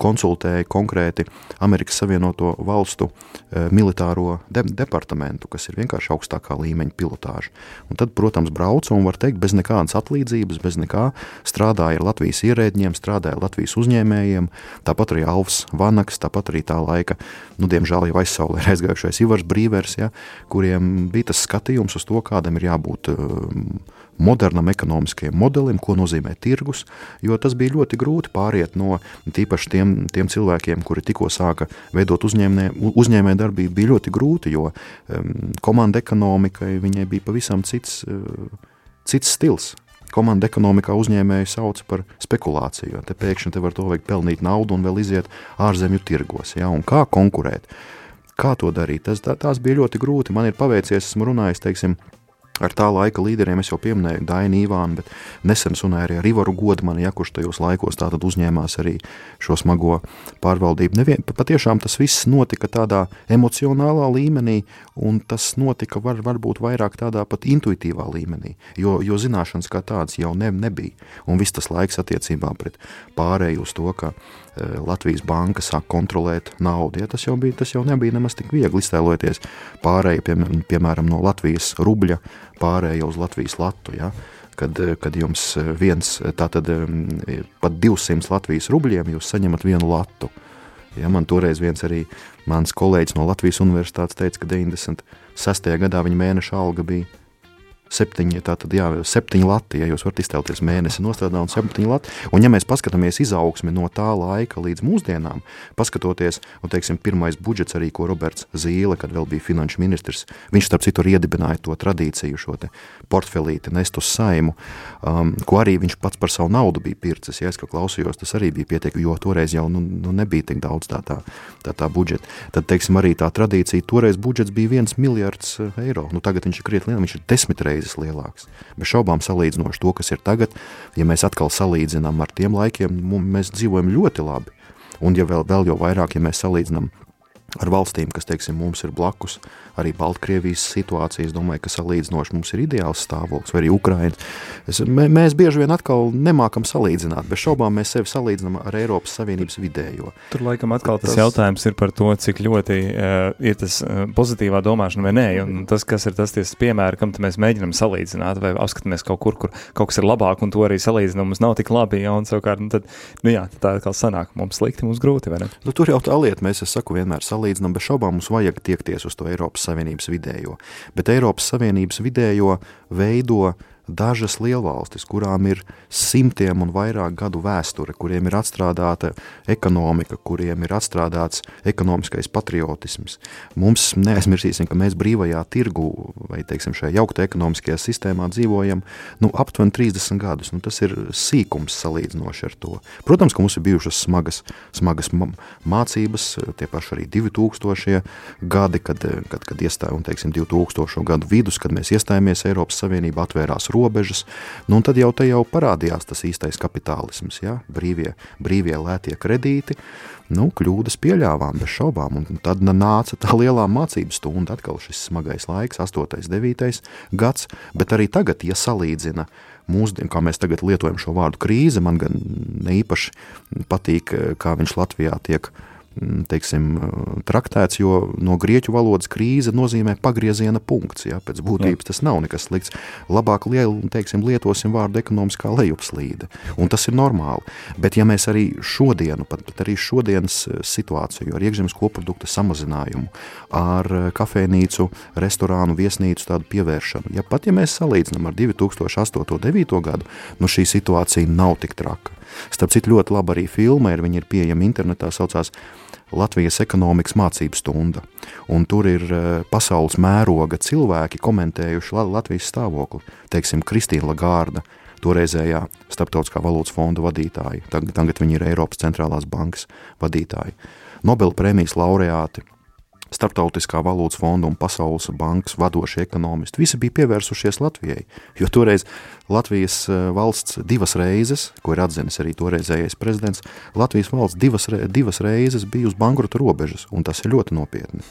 S2: konsultēja konkrēti Amerikas Savienoto Valstu e, militāro de departamentu, kas ir vienkārši augstākā līmeņa pilotāža. Un tad, protams, brauca un var teikt, bez nekādas atlīdzības, bez nekā strādāja ar Latvijas ierēģiem, strādāja ar Latvijas uzņēmējiem, tāpat arī Alfs Vanaks, tāpat arī tā laika, nu, diemžēl jau aizsaulē ir (laughs) aizgājušais Ivars Brīvers, ja, kuriem bija tas skatījums uz to, kādam ir jābūt um, modernam ekonomiskajam modelim, ko nozīmē tirgus, jo tas bija ļoti grūti pāriet no tīpaši tiem, tiem cilvēkiem, kuri tikko sāka veidot uzņēmē, uzņēmē darbību, bija ļoti grūti, jo um, komanda ekonomikai viņai bija pavisam cits, uh, cits stils. Komanda ekonomikā uzņēmēju sauc par spekulāciju. Te pēkšņi te var to vajag pelnīt naudu un vēl iziet ārzemju tirgos. Ja? Un kā konkurēt? Kā to darīt? Tas, tā, tās bija ļoti grūti. Man ir paveicies, esmu runājis, teiksim, Ar tā laika līderiem es jau pieminēju Dainu Ivānu, bet nesen runāju arī ar Ivaru Godmanu, ja, kurš tajos laikos uzņēmās arī šo smago pārvaldību. Nevien, patiešām tas viss notika tādā emocionālā līmenī, un tas notika var, varbūt vairāk tādā pat intuitīvā līmenī, jo, jo zināšanas kā tādas jau ne, nebija. Un viss tas laiks attiecībā pret pārēju uz to, ka Latvijas banka sāk kontrolēt naudu. Ja, tas, jau bija, tas jau nebija nemaz tik viegli iztēloties pārēju, pie, piemēram, no Latvijas rubļa pārēju uz Latvijas latu. Ja, kad, eh, kad jums eh, viens, tātad pat 200 Latvijas rubļiem jūs saņemat vienu latu. Ja, man toreiz viens arī mans kolēģis no Latvijas universitātes teica, ka 96. gadā viņa mēneša alga bija septiņi, tātad, jā, septiņi lati, ja jūs varat iztēloties mēnesi nostrādā un septiņi lati. Un ja mēs paskatāmies izaugsmi no tā laika līdz mūsdienām, paskatoties, un teiksim, pirmais budžets arī, ko Roberts Zīle, kad vēl bija finanšu ministrs, viņš starp citu iedibināja to tradīciju, šo te portfelīti nest uz saimu, um, ko arī viņš pats par savu naudu bija pircis, ja es klausījos, tas arī bija pietiekami, jo toreiz jau nu, nu nebija tik daudz tā tā, tā, tā budžeta. Tad, teiksim, arī tā tradīcija, toreiz budžets bija viens miljards eh, eiro, nu tagad viņš ir krietni lielāks, viņš ir desmit reizes lielāks. Bez šaubām salīdzinoši to, kas ir tagad, ja mēs atkal salīdzinām ar tiem laikiem, mēs dzīvojam ļoti labi. Un ja vēl, vēl jau vairāk, ja mēs salīdzinām ar valstīm, kas teiksim, mums ir blakus. Arī Baltkrievijas situācija, es domāju, ka salīdzinoši mums ir ideāls stāvoklis, vai arī Ukraiņa. Mē, mēs bieži vien atkal nemākam salīdzināt, bez šaubām mēs sevi salīdzinām ar Eiropas Savienības vidējo.
S1: Tur laikam atkal tas, tas jautājums ir par to, cik ļoti uh, ir tas uh, pozitīvā domāšana vai nē, un tas, kas ir tas piemēri, kam mēs mēģinam salīdzināt, vai apskatāmies kaut kur, kur kaut kas ir labāk, un to arī salīdzinām, mums nav tik labi, ja, un savukārt, nu, tad, nu jā, tā atkal sanāk, mums slikti, mums grūti, vai ne?
S2: Nu, tur jau tā lieta, mēs, es saku, vienmēr salīdzinām salīdzinām, bez šaubām mums vajag tiekties uz to Eiropas Savienības vidējo. Bet Eiropas Savienības vidējo veido dažas lielvalstis, kurām ir simtiem un vairāk gadu vēsture, kuriem ir atstrādāta ekonomika, kuriem ir atstrādāts ekonomiskais patriotisms. Mums neaizmirsīsim, ka mēs brīvajā tirgu vai teiksim, šajā jauktajā ekonomiskajā sistēmā dzīvojam nu, aptuveni 30 gadus. Nu, tas ir sīkums salīdzinoši ar to. Protams, ka mums ir bijušas smagas, smagas mācības, tie paši arī 2000 gadi, kad, kad, kad iestājām, teiksim, 2000 gadu vidus, kad mēs iestājāmies Eiropas Savienībā, atvērās robežas robežas, nu, tad jau te jau parādījās tas īstais kapitālisms, ja? brīvie, brīvie lētie kredīti, nu, kļūdas pieļāvām bez šaubām, un tad nāca tā lielā mācību stunda, atkal šis smagais laiks, 8. 9. gads, bet arī tagad, ja salīdzina mūsdienu, kā mēs tagad lietojam šo vārdu krīze, man gan neīpaši patīk, kā viņš Latvijā tiek uh, teiksim, traktēts, jo no grieķu valodas krīze nozīmē pagrieziena punkts. Ja? Pēc būtības tas nav nekas slikts. Labāk liel, teiksim, lietosim vārdu ekonomiskā lejupslīde, un tas ir normāli. Bet ja mēs arī šodienu, pat, pat arī šodienas eh, situāciju ar iekšzemes koprodukta samazinājumu, ar eh, kafejnīcu, restorānu, viesnīcu tādu pievēršanu, ja pat ja mēs salīdzinām ar 2008. un 2009. gadu, nu šī situācija nav tik traka. Starp citu, ļoti labi arī filma ir, viņa ir pieejama internetā, saucās Latvijas ekonomikas mācību stunda. Un tur ir eh, pasaules mēroga cilvēki komentējuši Latvijas stāvokli. Teiksim, Kristīna Lagarda, toreizējā Starptautiskā valūtas fonda vadītāja, tagad, tagad viņa ir Eiropas centrālās bankas vadītāja. Nobela prēmijas laureāti Startautiskā valūtas fonda un Pasaules bankas vadošie ekonomisti, visi bija pievērsušies Latvijai, jo toreiz Latvijas eh, valsts divas reizes, ko ir atzinis arī toreizējais prezidents, Latvijas valsts divas, divas reizes bija uz bankrota robežas, un tas ir ļoti nopietni.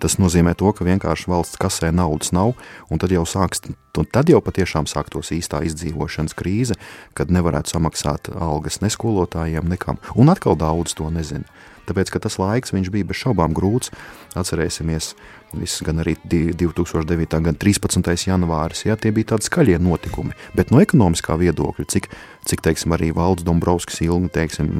S2: Tas nozīmē to, ka vienkārši valsts kasē naudas nav, un tad jau sāks, tad jau patiešām sāktos īstā izdzīvošanas krīze, kad nevarētu samaksāt algas ne skolotājiem, nekam. Un atkal daudz to nezina tāpēc, ka tas laiks bija bez šaubām grūts. Atcerēsimies, viss gan arī 2009. gada 13. janvāris, jā, tie bija tādi skaļie notikumi, bet no ekonomiskā viedokļa, cik, cik teiksim, arī Valds Dombrovskis ilgi teiksim,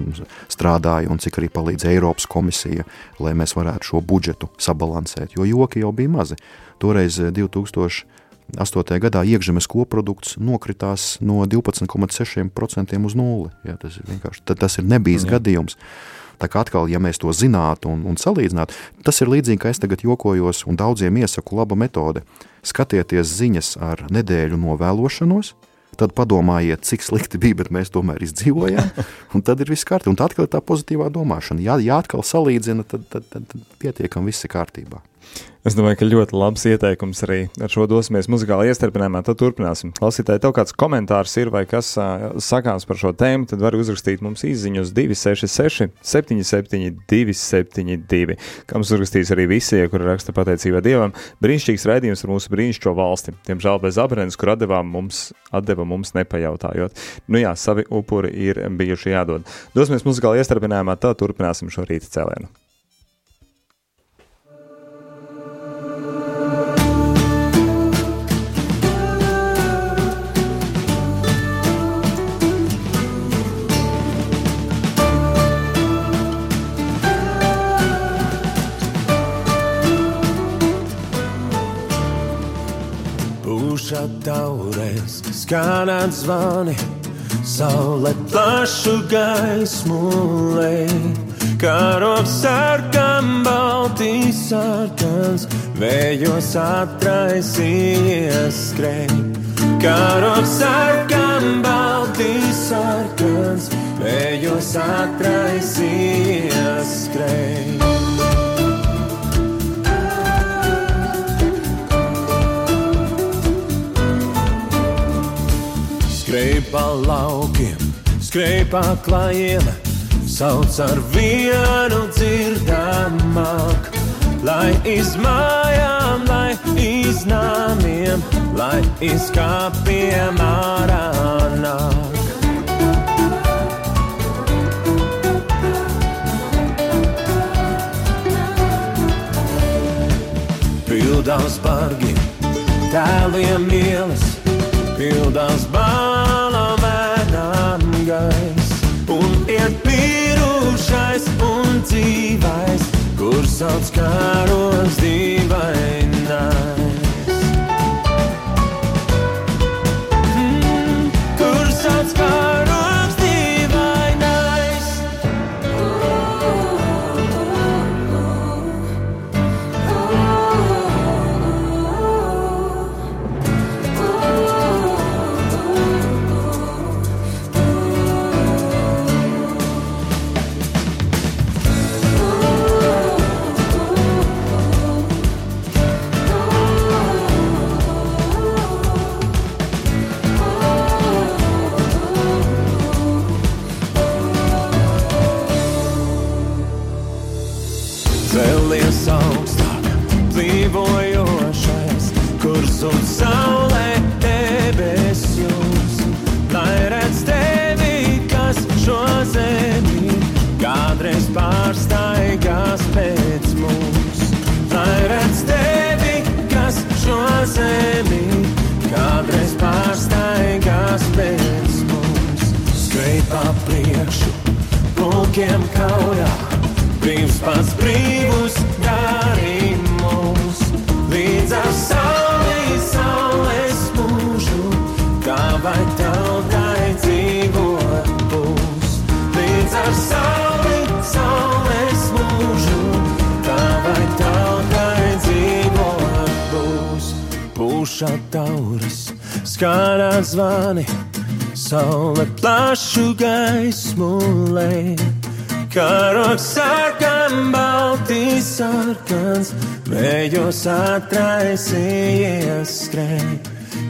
S2: strādāja un cik arī palīdz Eiropas komisija, lai mēs varētu šo budžetu sabalansēt, jo joki jau bija mazi. Toreiz 2000. 8. gadā iekšzemes koprodukts nokritās no 12,6% uz nulli. Ja, tas, ir tas ir nebijis Jā. gadījums. Tā kā atkal, ja mēs to zinātu un, un salīdzinātu, tas ir līdzīgi, kā es tagad jokojos un daudziem iesaku laba metode. Skatieties ziņas ar nedēļu novēlošanos, tad padomājiet, cik slikti bija, bet mēs tomēr izdzīvojām. (laughs) Un tad ir viss kārtībā. Un atkal ir tā pozitīvā domāšana. Ja, ja atkal salīdzina, tad, tad, tad, tad pietiekami viss ir kārtībā.
S1: Es domāju, ka ļoti labs ieteikums arī ar šo dosimies muzikālā iestarpinājumā. Tad turpināsim. Klausītāji, tev kāds komentārs ir vai kas uh, sakāms par šo tēmu, tad var uzrakstīt mums izziņu uz 266 77 272. Kā mums uzrakstīs arī visi, kuri raksta pateicībā Dievam. Brīnišķīgs raidījums ar mūsu brīnišķīgo valsti. Tiemžēl bez abrēnas, kur atdevām mums, atdeva mums nepajautājot. Nu jā, savi upuri ir bijuši jādod. Dosimies muzikālā iestarpinājumā, tad turpināsim šo rīta cēlienu.
S5: Skanēt zvani, saule plašu gaismu lej. Karoks sarkan, baltīs sarkans, vējos atraisījies skrej. Karoks sarkan, baltīs sarkans, vējos atraisījies skrej. Pa laukiem, skrej pa klājiem, sauc ar vienu dzirdamāk. Lai izmājām, lai iznāmiem, lai izkāpiem ārā nāk. Pildās bargi, tēliem ielas, pildās balām mirušais un dzīvais, kur sauc kāros dīvainais. Vējos atraisījies skrej.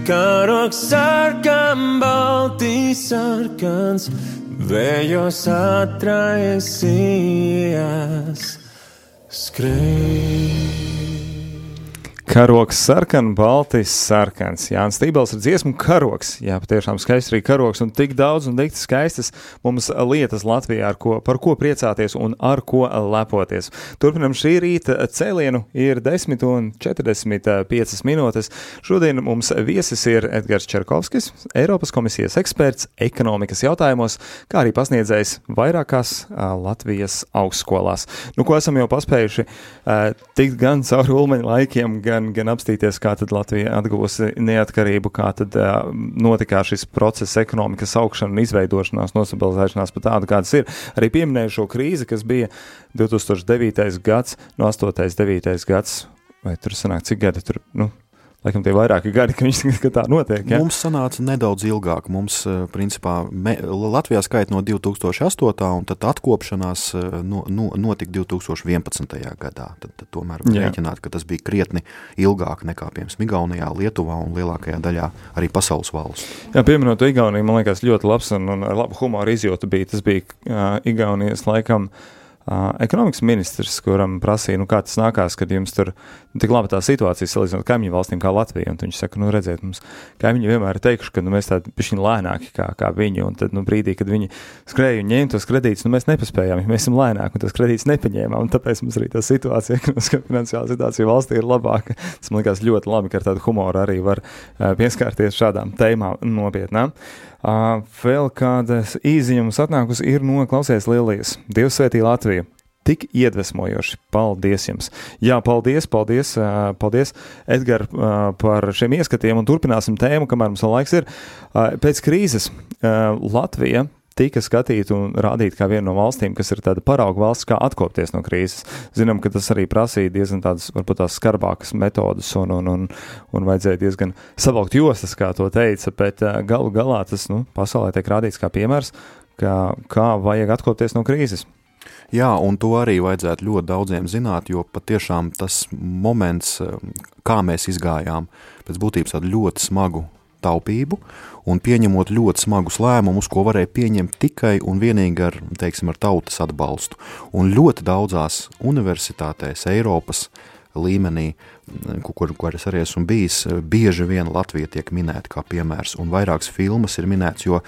S5: Karoks sarkan, baltīs sarkans, vējos atraisījies skrej.
S1: Karoks sarkan, baltis sarkans. Jānis Stībels ir dziesmu karoks. Jā, patiešām skaists arī karoks un tik daudz un tik skaistas mums lietas Latvijā, ar ko, par ko priecāties un ar ko lepoties. Turpinam šī rīta cēlienu, ir 10 un 45 minūtes. Šodien mums viesis ir Edgars Čerkovskis, Eiropas komisijas eksperts ekonomikas jautājumos, kā arī pasniedzējs vairākās Latvijas augstskolās. Nu, ko esam jau paspējuši tikt gan cauri ulmaņa laikiem, gan gan, gan apstīties, kā tad Latvija atguvusi neatkarību, kā tad uh, notikā šis process, ekonomikas augšana un izveidošanās, nosabilizēšanās pat tādu, kādas ir. Arī pieminēju šo krīzi, kas bija 2009. gads, no 8. 9. gads, vai tur sanāk, cik gadi tur, nu, Laikam tie vairāki gadi, ka viņš ka tā notiek. Ja?
S2: Mums sanāca nedaudz ilgāk. Mums, principā, me, Latvijā skaita no 2008. un tad atkopšanās no, no, notika 2011. gadā. Tad, tad tomēr var rēķināt, ka tas bija krietni ilgāk nekā, piemēram, Igaunijā, Lietuvā un lielākajā daļā arī pasaules valsts.
S1: Jā, pieminot Igauniju, man liekas, ļoti labs un, un ar labu humoru izjūtu bija. Tas bija uh, Igaunijas laikam. Uh, ekonomikas ministrs, kuram prasīja, nu, kā tas nākās, kad jums tur tik labi tā situācija salīdzinot kaimiņu valstīm kā Latvija. Un viņš saka, nu, redziet, mums kaimiņi vienmēr ir teikuši, ka nu, mēs tādi pišķiņi lēnāki kā, kā viņi. Un tad, nu, brīdī, kad viņi skrēja un ņēma tos kredītus, nu, mēs nepaspējām, ja mēs esam lēnāki un tos kredītus nepaņēmām. Un tāpēc mums arī tā situācija, (laughs) ekonomiskā finansiālā situācija valstī ir labāka. Tas man liekas ļoti labi, ka ar tādu humoru arī var uh, pieskārties šādām tēmām nopietnām. Uh, vēl kāda īziņa mums atnākusi ir no klausies Lielijas. Dievs svētī Latviju! Tik iedvesmojoši. Paldies jums! Jā, paldies, paldies, paldies Edgar, par šiem ieskatiem un turpināsim tēmu, kamēr mums vēl laiks ir. Pēc krīzes Latvija tika skatīta un rādīta kā viena no valstīm, kas ir tāda parauga valsts, kā atkopties no krīzes. Zinām, ka tas arī prasīja diezgan tādas, varbūt tās skarbākas metodas un, un, un, un vajadzēja diezgan savalkt jostas, kā to teica, bet galu galā tas, nu, pasaulē tiek rādīts kā piemērs, kā, kā vajag atkopties no krīzes.
S2: Jā, un to arī vajadzētu ļoti daudziem zināt, jo patiešām tas moments, kā mēs izgājām, pēc būtības tādu ļoti smagu taupību un pieņemot ļoti smagus lēmumus, ko varēja pieņemt tikai un vienīgi ar, teiksim, ar tautas atbalstu. Un ļoti daudzās universitātēs Eiropas līmenī, kur, kur es arī esmu bijis, bieži vien Latvija tiek minēta kā piemērs, un vairākas filmas ir minētas, jo,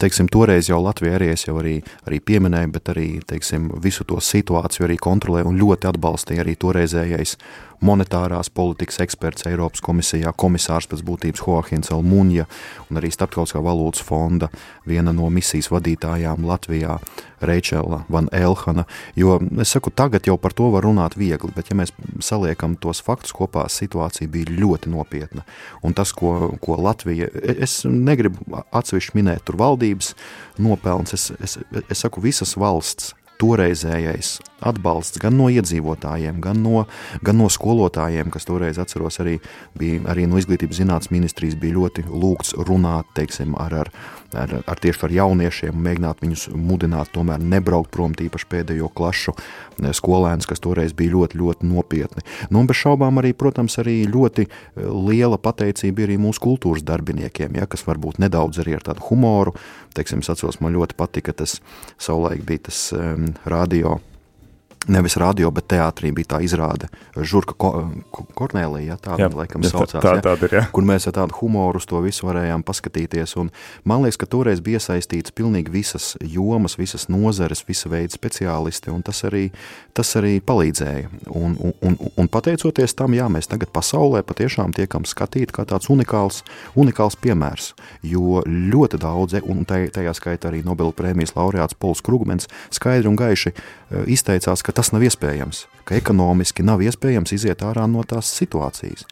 S2: teiksim, toreiz jau Latvija arī es jau arī, arī pieminēju, bet arī, teiksim, visu to situāciju arī kontrolē un ļoti atbalstīja arī toreizējais monetārās politikas eksperts Eiropas komisijā, komisārs pēc būtības Joachins Almunja un arī Starptautiskā valūtas fonda viena no misijas vadītājām Latvijā, Reičela Van Elhana. Jo es saku, tagad jau par to var runāt viegli, bet ja mēs saliekam tos faktus kopā, situācija bija ļoti nopietna. Un tas, ko, ko Latvija, es negribu atsevišķi minēt tur valdības nopelns, es, es, es saku visas valsts toreizējais atbalsts gan no iedzīvotājiem, gan no, gan no skolotājiem, kas toreiz atceros arī, bija, arī no izglītības zinātnes ministrijas bija ļoti lūgts runāt, teiksim, ar, ar, ar, ar tieši ar jauniešiem, mēģināt viņus mudināt tomēr nebraukt prom tīpaši pēdējo klašu eh, skolēnus, kas toreiz bija ļoti, ļoti nopietni. Nu, un bez šaubām arī, protams, arī ļoti eh, liela pateicība arī mūsu kultūras darbiniekiem, ja, kas varbūt nedaudz arī ar tādu humoru, teiksim, atceros, man ļoti patika tas savulaik bija tas um, radio Nevis radio, bet teātrī bija tā izrāde, Žurka ko, ko, Kornelija, ja, tāda, jā, laikam, jā, saucās, tā, tā, tāda ir, jā. kur mēs ar tādu humoru uz to visu varējām paskatīties. Un man liekas, ka toreiz bija iesaistīts pilnīgi visas jomas, visas nozares, visa veida speciālisti, un tas arī, tas arī palīdzēja. Un, un, un, un pateicoties tam, jā, mēs tagad pasaulē patiešām tiekam skatīti kā tāds unikāls, unikāls piemērs, jo ļoti daudz, un tajā skaitā arī Nobela prēmijas laureāts Pols Krugmens skaidri un gaiši eh, izteicās, ka tas nav iespējams, ka ekonomiski nav iespējams iziet ārā no tās situācijas.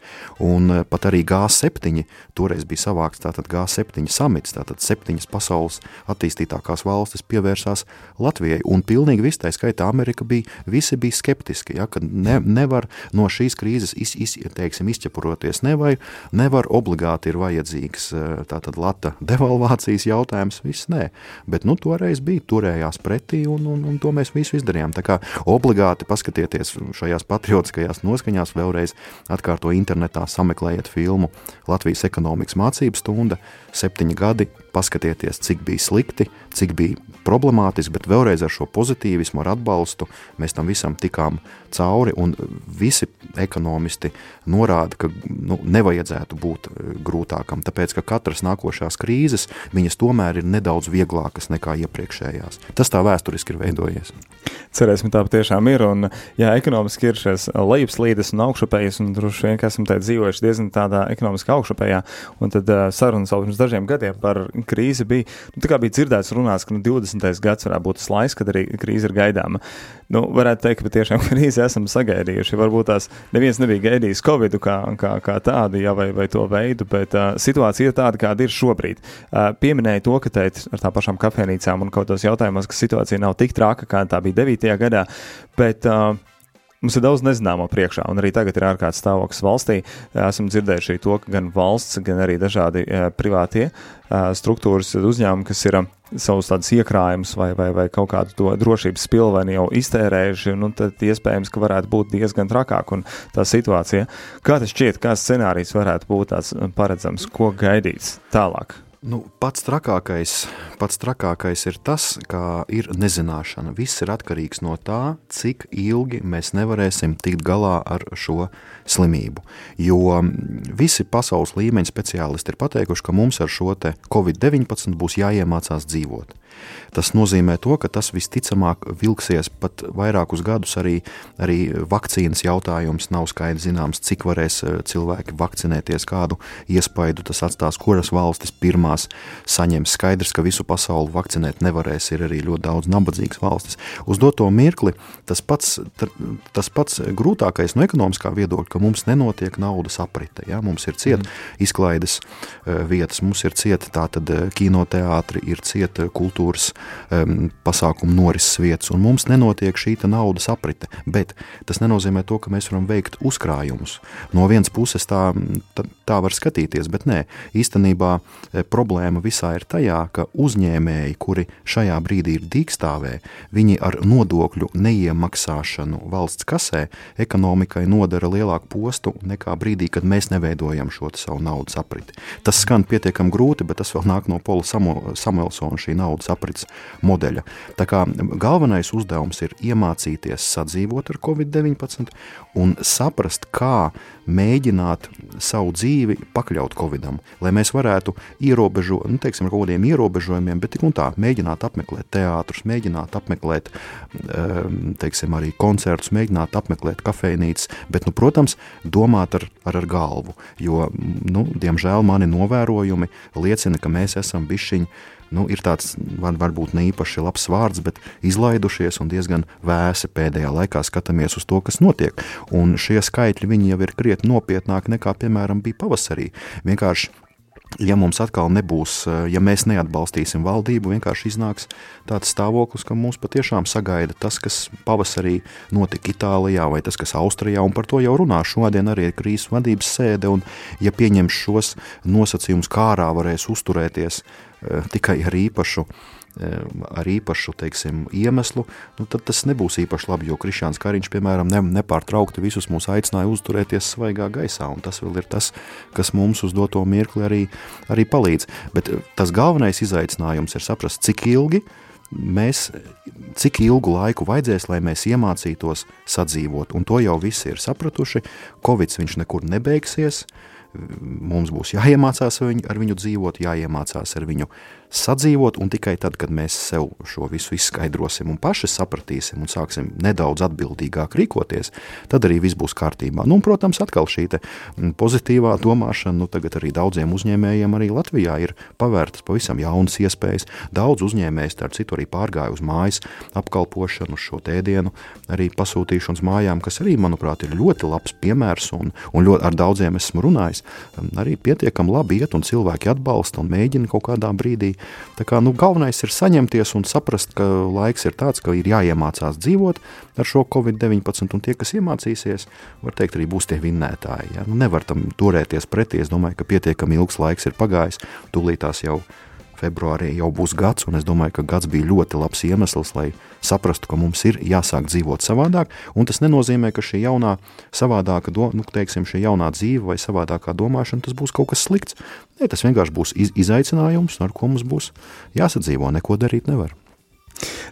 S2: Un eh, pat arī G7 toreiz bija savāks tātad G7 samits, tātad septiņas pasaules attīstītākās valstis pievērsās Latvijai, un pilnīgi viss, tā skaitā Amerika bija, visi bija skeptiski, ja, ka ne, nevar no šīs krīzes iz, iz, teiksim, izķepuroties, nevar, nevar obligāti ir vajadzīgs eh, tātad lata (laughs) devalvācijas jautājums, viss nē, bet nu toreiz bija, turējās pretī, un, un, un to mēs visu izdarījām. Tā kā obligāti paskatieties šajās patriotiskajās noskaņās, vēlreiz atkārto internetā, sameklējiet filmu Latvijas ekonomikas mācību stunda, septiņi gadi, paskatieties, cik bija slikti, cik bija problemātiski, bet vēlreiz ar šo pozitīvismu, ar atbalstu mēs tam visam tikām cauri, visi ekonomisti norāda, ka nu, nevajadzētu būt e, grūtākam, tāpēc, ka katras nākošās krīzes, viņas tomēr ir nedaudz vieglākas nekā iepriekšējās. Tas tā vēsturiski ir veidojies.
S1: Cerēsim, tā patiešām ir. Un, jā, ekonomiski ir šīs lejupslīdes un augšupējas, un droši vien, esam dzīvojuši diezgan tādā ekonomiski augšupējā. Un tad uh, sarunas vēl pirms dažiem gadiem par krīzi bija, nu, tā kā bija dzirdēts runās, ka nu, 20. gads varētu būt tas laiks, kad arī krīze ir gaidāma. Nu, varētu teikt, ka patiešām (laughs) krīzi esam sagaidījuši. Varbūt tās neviens nebija gaidījis Covid kā, kā, kā tādu, ja, vai, vai to veidu, bet uh, situācija ir tāda, kāda ir šobrīd. Uh, pieminēja to, ka teikt ar tā pašām kafejnīcām un kaut kādos jautājumos, ka situācija nav tik traka, kā tā bija 9. gadā, bet uh, Mums ir daudz nezināmo priekšā, un arī tagad ir ārkārtas stāvoklis valstī. Esam dzirdējuši to, ka gan valsts, gan arī dažādi uh, privātie uh, struktūras uzņēmumi, kas ir uh, savus tādus iekrājumus vai, vai, vai kaut kādu to drošības spilveni jau iztērējuši, nu, tad iespējams, ka varētu būt diezgan trakāk un tā situācija. Kā tas šķiet, kāds scenārijs varētu būt tāds paredzams, ko gaidīts tālāk?
S2: Nu, pats, trakākais, pats trakākais ir tas, ka ir nezināšana. Viss ir atkarīgs no tā, cik ilgi mēs nevarēsim tikt galā ar šo slimību. Jo visi pasaules līmeņa speciālisti ir pateikuši, ka mums ar šo Covid-19 būs jāiemācās dzīvot. Tas nozīmē to, ka tas visticamāk vilksies pat vairākus gadus. Arī, arī vakcīnas jautājums nav skaidrs zināms, cik varēs eh, cilvēki vakcinēties, kādu iespaidu tas atstās, kuras valstis pirmās saņems. Skaidrs, ka visu pasauli vakcinēt nevarēs, ir arī ļoti daudz nabadzīgas valstis. Uz doto mirkli tas pats, tas pats grūtākais no ekonomiskā viedokļa, ka mums nenotiek naudas aprite. Ja? Mums ir cieta mm. izklaides eh, vietas, mums ir cieta tātad eh, kinoteātri, ir cieta kultūras um, pasākumu norises vietas, un mums nenotiek šī naudas aprite. Bet tas nenozīmē to, ka mēs varam veikt uzkrājumus. No vienas puses tā, tā, tā var skatīties, bet nē, īstenībā e, problēma visā ir tajā, ka uzņēmēji, kuri šajā brīdī ir dīkstāvē, viņi ar nodokļu neiemaksāšanu valsts kasē ekonomikai nodara lielāku postu nekā brīdī, kad mēs neveidojam šo savu naudas apriti. Tas skan pietiekami grūti, bet tas vēl nāk no Pola Samuelsona šī naudas aprits modeļa. Tā kā galvenais uzdevums ir iemācīties sadzīvot ar Covid-19 un saprast, kā mēģināt savu dzīvi pakļaut Covidam, lai mēs varētu ierobežot, nu, teiksim, ar kaut kādiem ierobežojumiem, bet tik un tā mēģināt apmeklēt teātrus, mēģināt apmeklēt, ehm, teiksim, arī koncertus, mēģināt apmeklēt kafejnīcas, bet, nu, protams, domāt ar, ar, ar galvu, jo, nu, diemžēl mani novērojumi liecina, ka mēs esam bišķiņi nu, ir tāds var, varbūt ne īpaši labs vārds, bet izlaidušies un diezgan vēsi pēdējā laikā skatāmies uz to, kas notiek. Un šie skaitļi jau ir krietni nopietnāki nekā, piemēram, bija pavasarī. Vienkārši ja mums atkal nebūs, ja mēs neatbalstīsim valdību, vienkārši iznāks tāds stāvoklis, ka mūs patiešām sagaida tas, kas pavasarī notika Itālijā vai tas, kas Austrijā, un par to jau runā šodien arī krīzes vadības sēde, un ja pieņems šos nosacījumus, kā ārā varēs uzturēties Eh, tikai ar īpašu, eh, ar īpašu teiksim, iemeslu, nu, tad tas nebūs īpaši labi. Jo Krišāns Kariņš, piemēram, ne, nepārtraukti visus mūs aicināja uzturēties svaigā gaisā, un tas vēl ir tas, kas mums uz doto mirkli arī, arī palīdz. Bet eh, tas galvenais izaicinājums ir saprast, cik ilgi mēs, cik ilgu laiku vajadzēs, lai mēs iemācītos sadzīvot. Un to jau visi ir sapratuši. Covid viņš nekur nebeigsies. Uh, mums būs jāiemācās viņu, ar viņu dzīvot, jāiemācās ar viņu sadzīvot, un tikai tad, kad mēs sev šo visu izskaidrosim un paši sapratīsim un sāksim nedaudz atbildīgāk rīkoties, tad arī viss būs kārtībā. Nu, un, protams, atkal šī mm, pozitīvā domāšana, nu, tagad arī daudziem uzņēmējiem arī Latvijā ir pavērtas pavisam jaunas iespējas. Daudz uzņēmējs, starp citu, arī pārgāja uz mājas apkalpošanu, uz šo tēdienu, arī pasūtīšanas mājām, kas arī, manuprāt, ir ļoti labs piemērs, un, un ļoti, ar daudziem esmu runājis. Arī pietiekami labi iet, un cilvēki atbalsta un mēģina kaut kādā brīdī Tā kā, nu, galvenais ir saņemties un saprast, ka laiks ir tāds, ka ir jāiemācās dzīvot ar šo Covid-19, un tie, kas iemācīsies, var teikt, arī būs tie vinnētāji. Ja? Nu, nevar tam turēties pretī. Es domāju, ka pietiekami ilgs laiks ir pagājis, tūlītās jau februārī jau būs gads, un es domāju, ka gads bija ļoti labs iemesls, lai saprastu, ka mums ir jāsāk dzīvot savādāk, tas nenozīmē, ka šī jaunā, savādāka, do, nu, teiksim, šī jaunā dzīve vai savādākā domāšana, būs kaut kas slikts. Nē, tas vienkārši būs iz, izaicinājums, ar ko mums būs jāsadzīvo, neko darīt nevar.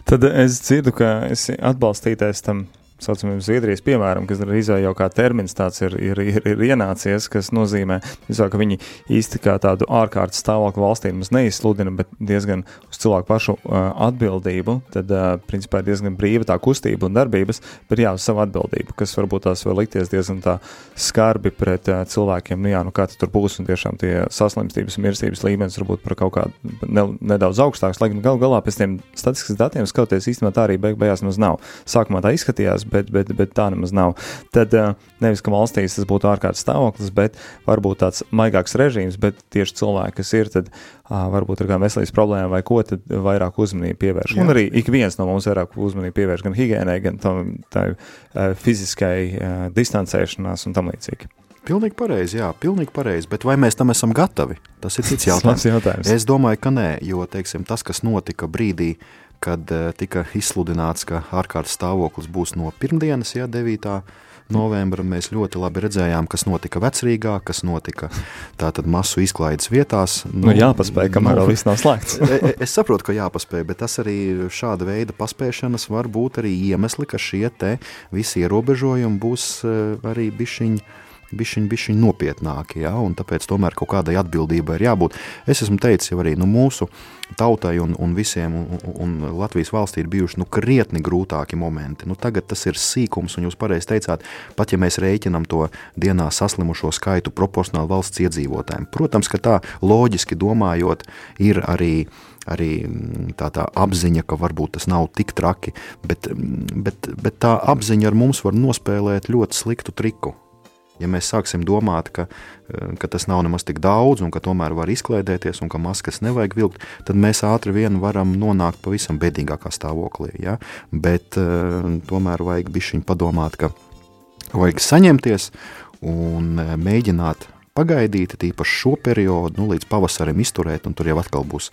S1: Tad es dzirdu, ka esi atbalstītājs tam saucamiem Zviedrijas piemēram, kas arī jau kā termins tāds ir, ir, ir, ir ienācies, kas nozīmē, visā, ka viņi īsti kā tādu ārkārtas stāvokli valstī mums neizsludina, bet diezgan uz cilvēku pašu uh, atbildību, tad, uh, principā, ir diezgan brīva tā kustība un darbības, bet jā, uz savu atbildību, kas varbūt tās vēl likties diezgan tā skarbi pret uh, cilvēkiem, nu jā, nu kā tur būs, un tiešām tie saslimstības un mirstības līmenis varbūt par kaut kādu ne, nedaudz augstāks, lai gan gal galā pēc tiem statistikas datiem skatoties īstenībā tā arī beig beigās mums nav. Sākumā tā izskatījās, bet, bet, bet tā nemaz nav. Tad eh, nevis, ka valstīs tas būtu ārkārtas stāvoklis, bet varbūt tāds maigāks režīms, bet tieši cilvēki, kas ir, tad varbūt ar kādām veselības problēmām vai ko, tad vairāk uzmanību pievērš. Jā. Un arī ik viens no mums vairāk uzmanību pievērš gan higiēnai, gan tam, tā fiziskai distancēšanās un tam līdzīgi.
S2: Pilnīgi pareizi, jā, pilnīgi pareizi. Bet vai mēs tam esam gatavi? Tas ir cits jautājums.
S1: jautājums.
S2: Es domāju, ka nē, jo teiksim, tas, kas notika brīdī, kad uh, tika izsludināts, ka ārkārtas stāvoklis būs no pirmdienas, ja 9. novembra, mēs ļoti labi redzējām, kas notika vecrīgā, kas notika tātad masu izklaides vietās.
S1: Nu, nu jāpaspēj, kamēr nu, viss nav slēgts. (laughs)
S2: E, e, es saprotu, ka jāpaspēj, bet tas arī šāda veida paspēšanas var būt arī iemesli, ka šie te visi ierobežojumi būs uh, arī bišķiņi bišķiņ, bišķiņ nopietnāki, ja, un tāpēc tomēr kaut kādai atbildībai ir jābūt. Es esmu teicis jau arī, nu, mūsu tautai un, un visiem un, un Latvijas valstī ir bijuši, nu, krietni grūtāki momenti. Nu, tagad tas ir sīkums, un jūs pareizi teicāt, pat ja mēs rēķinam to dienā saslimušo skaitu proporcionāli valsts iedzīvotājiem. Protams, ka tā loģiski domājot ir arī arī tā, tā apziņa, ka varbūt tas nav tik traki, bet, bet, bet tā apziņa ar mums var nospēlēt ļoti sliktu triku. Ja mēs sāksim domāt, ka, eh, ka tas nav nemaz tik daudz, un ka tomēr var izklaidēties, un ka maskas nevajag vilkt, tad mēs ātri vien varam nonākt pavisam bēdīgākā stāvoklī. Ja? Bet uh, tomēr vajag bišķiņ padomāt, ka vajag saņemties un eh, mēģināt pagaidīt, tīpaši šo periodu, nu, līdz pavasarim izturēt, un tur jau atkal būs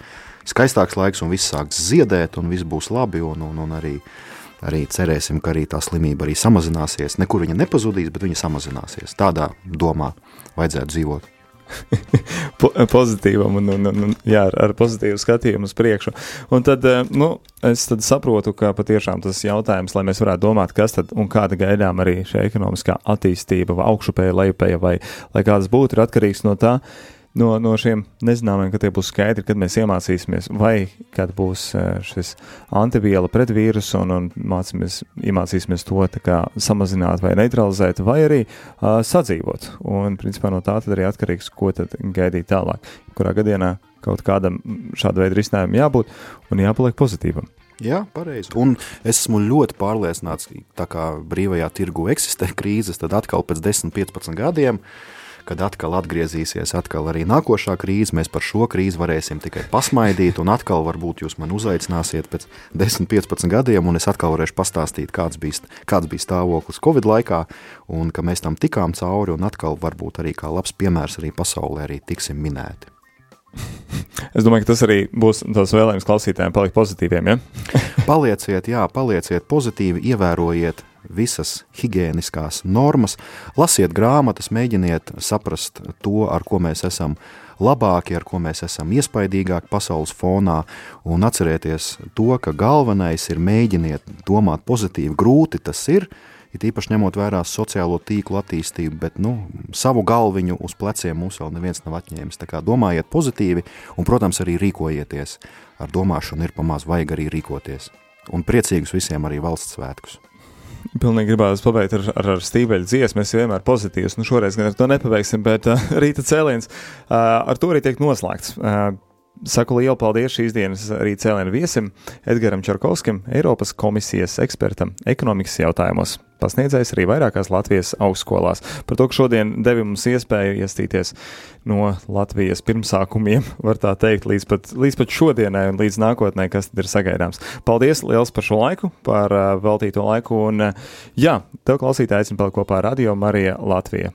S2: skaistāks laiks, un viss sāks ziedēt, un viss būs labi, un, un, un arī uh, arī cerēsim, ka arī tā slimība arī samazināsies. Nekur viņa nepazudīs, bet viņa samazināsies. Tādā domā vajadzētu dzīvot. (laughs)
S1: po pozitīvam un, un, un jā, ar, ar pozitīvu skatījumu uz priekšu. Un tad, eh, nu, es tad saprotu, ka patiešām tas jautājums, lai mēs varētu domāt, kas tad un kāda gaidām arī šī ekonomiskā attīstība vai augšupēja, lejupēja vai lai kādas būtu, ir atkarīgs no tā, uh, no, no šiem nezināmiem, ka tie būs skaidri, kad mēs iemācīsimies, vai kad būs e, šis antiviela pret vīrusu un, un mācīsimies, iemācīsimies to kā, samazināt vai neutralizēt, vai arī uh, sadzīvot. Un, principā, no tā arī atkarīgs, ko tad gaidīt tālāk. Kurā gadienā kaut kādam šāda veida risinājumam jābūt un jāpaliek pozitīvam.
S2: Jā, pareizi. Un es esmu ļoti pārliecināts, ka tā kā brīvajā tirgu eksistē krīzes, tad atkal pēc 10, 15 gadiem uh, kad atkal atgriezīsies atkal arī nākošā krīze, mēs par šo krīzi varēsim tikai pasmaidīt, un atkal varbūt jūs man uzaicināsiet pēc 10, 15 gadiem, un es atkal varēšu pastāstīt, kāds bija, kāds bija stāvoklis Covid laikā, un ka mēs tam tikām cauri, un atkal varbūt arī kā labs piemērs arī pasaulē arī tiksim minēti. (laughs)
S1: Es domāju, ka tas arī būs tas vēlējums klausītājiem palikt pozitīviem. Ja? (laughs)
S2: palieciet, jā, palieciet pozitīvi, ievērojiet visas higiēniskās normas, lasiet grāmatas, mēģiniet saprast to, ar ko mēs esam labāki, ar ko mēs esam iespaidīgāki pasaules fonā, un atcerieties to, ka galvenais ir mēģiniet domāt pozitīvi. Grūti tas ir, it īpaši ņemot vērā sociālo tīklu attīstību, bet nu, savu galviņu uz pleciem mums vēl neviens nav atņēmis. Tā kā domājiet pozitīvi un, protams, arī rīkojieties. Ar domāšanu ir pamaz, vajag arī rīkoties. Un priecīgus visiem arī valsts svētkus!
S1: Pilnīgi gribētu pabeigt ar, ar, ar stīveļu dziesmu. Mēs vienmēr pozitīvs, nu šoreiz gan ar to nepabeigsim, bet uh, (laughs) rīta cēliens uh, ar to arī tiek noslēgts. Uh, Saku lielu paldies šīs dienas arī cēlienu viesim Edgaram Čarkovskim, Eiropas komisijas ekspertam ekonomikas jautājumos. Pasniedzējs arī vairākās Latvijas augstskolās. Par to, ka šodien devi mums iespēju iestīties no Latvijas pirmsākumiem, (laughs) var tā teikt, līdz pat, līdz pat šodienai un līdz nākotnē, kas tad ir sagaidāms. Paldies liels par šo laiku, par uh, veltīto laiku, un uh, jā, tev klausītāji aicinu palikt kopā ar Radio Marija Latvija.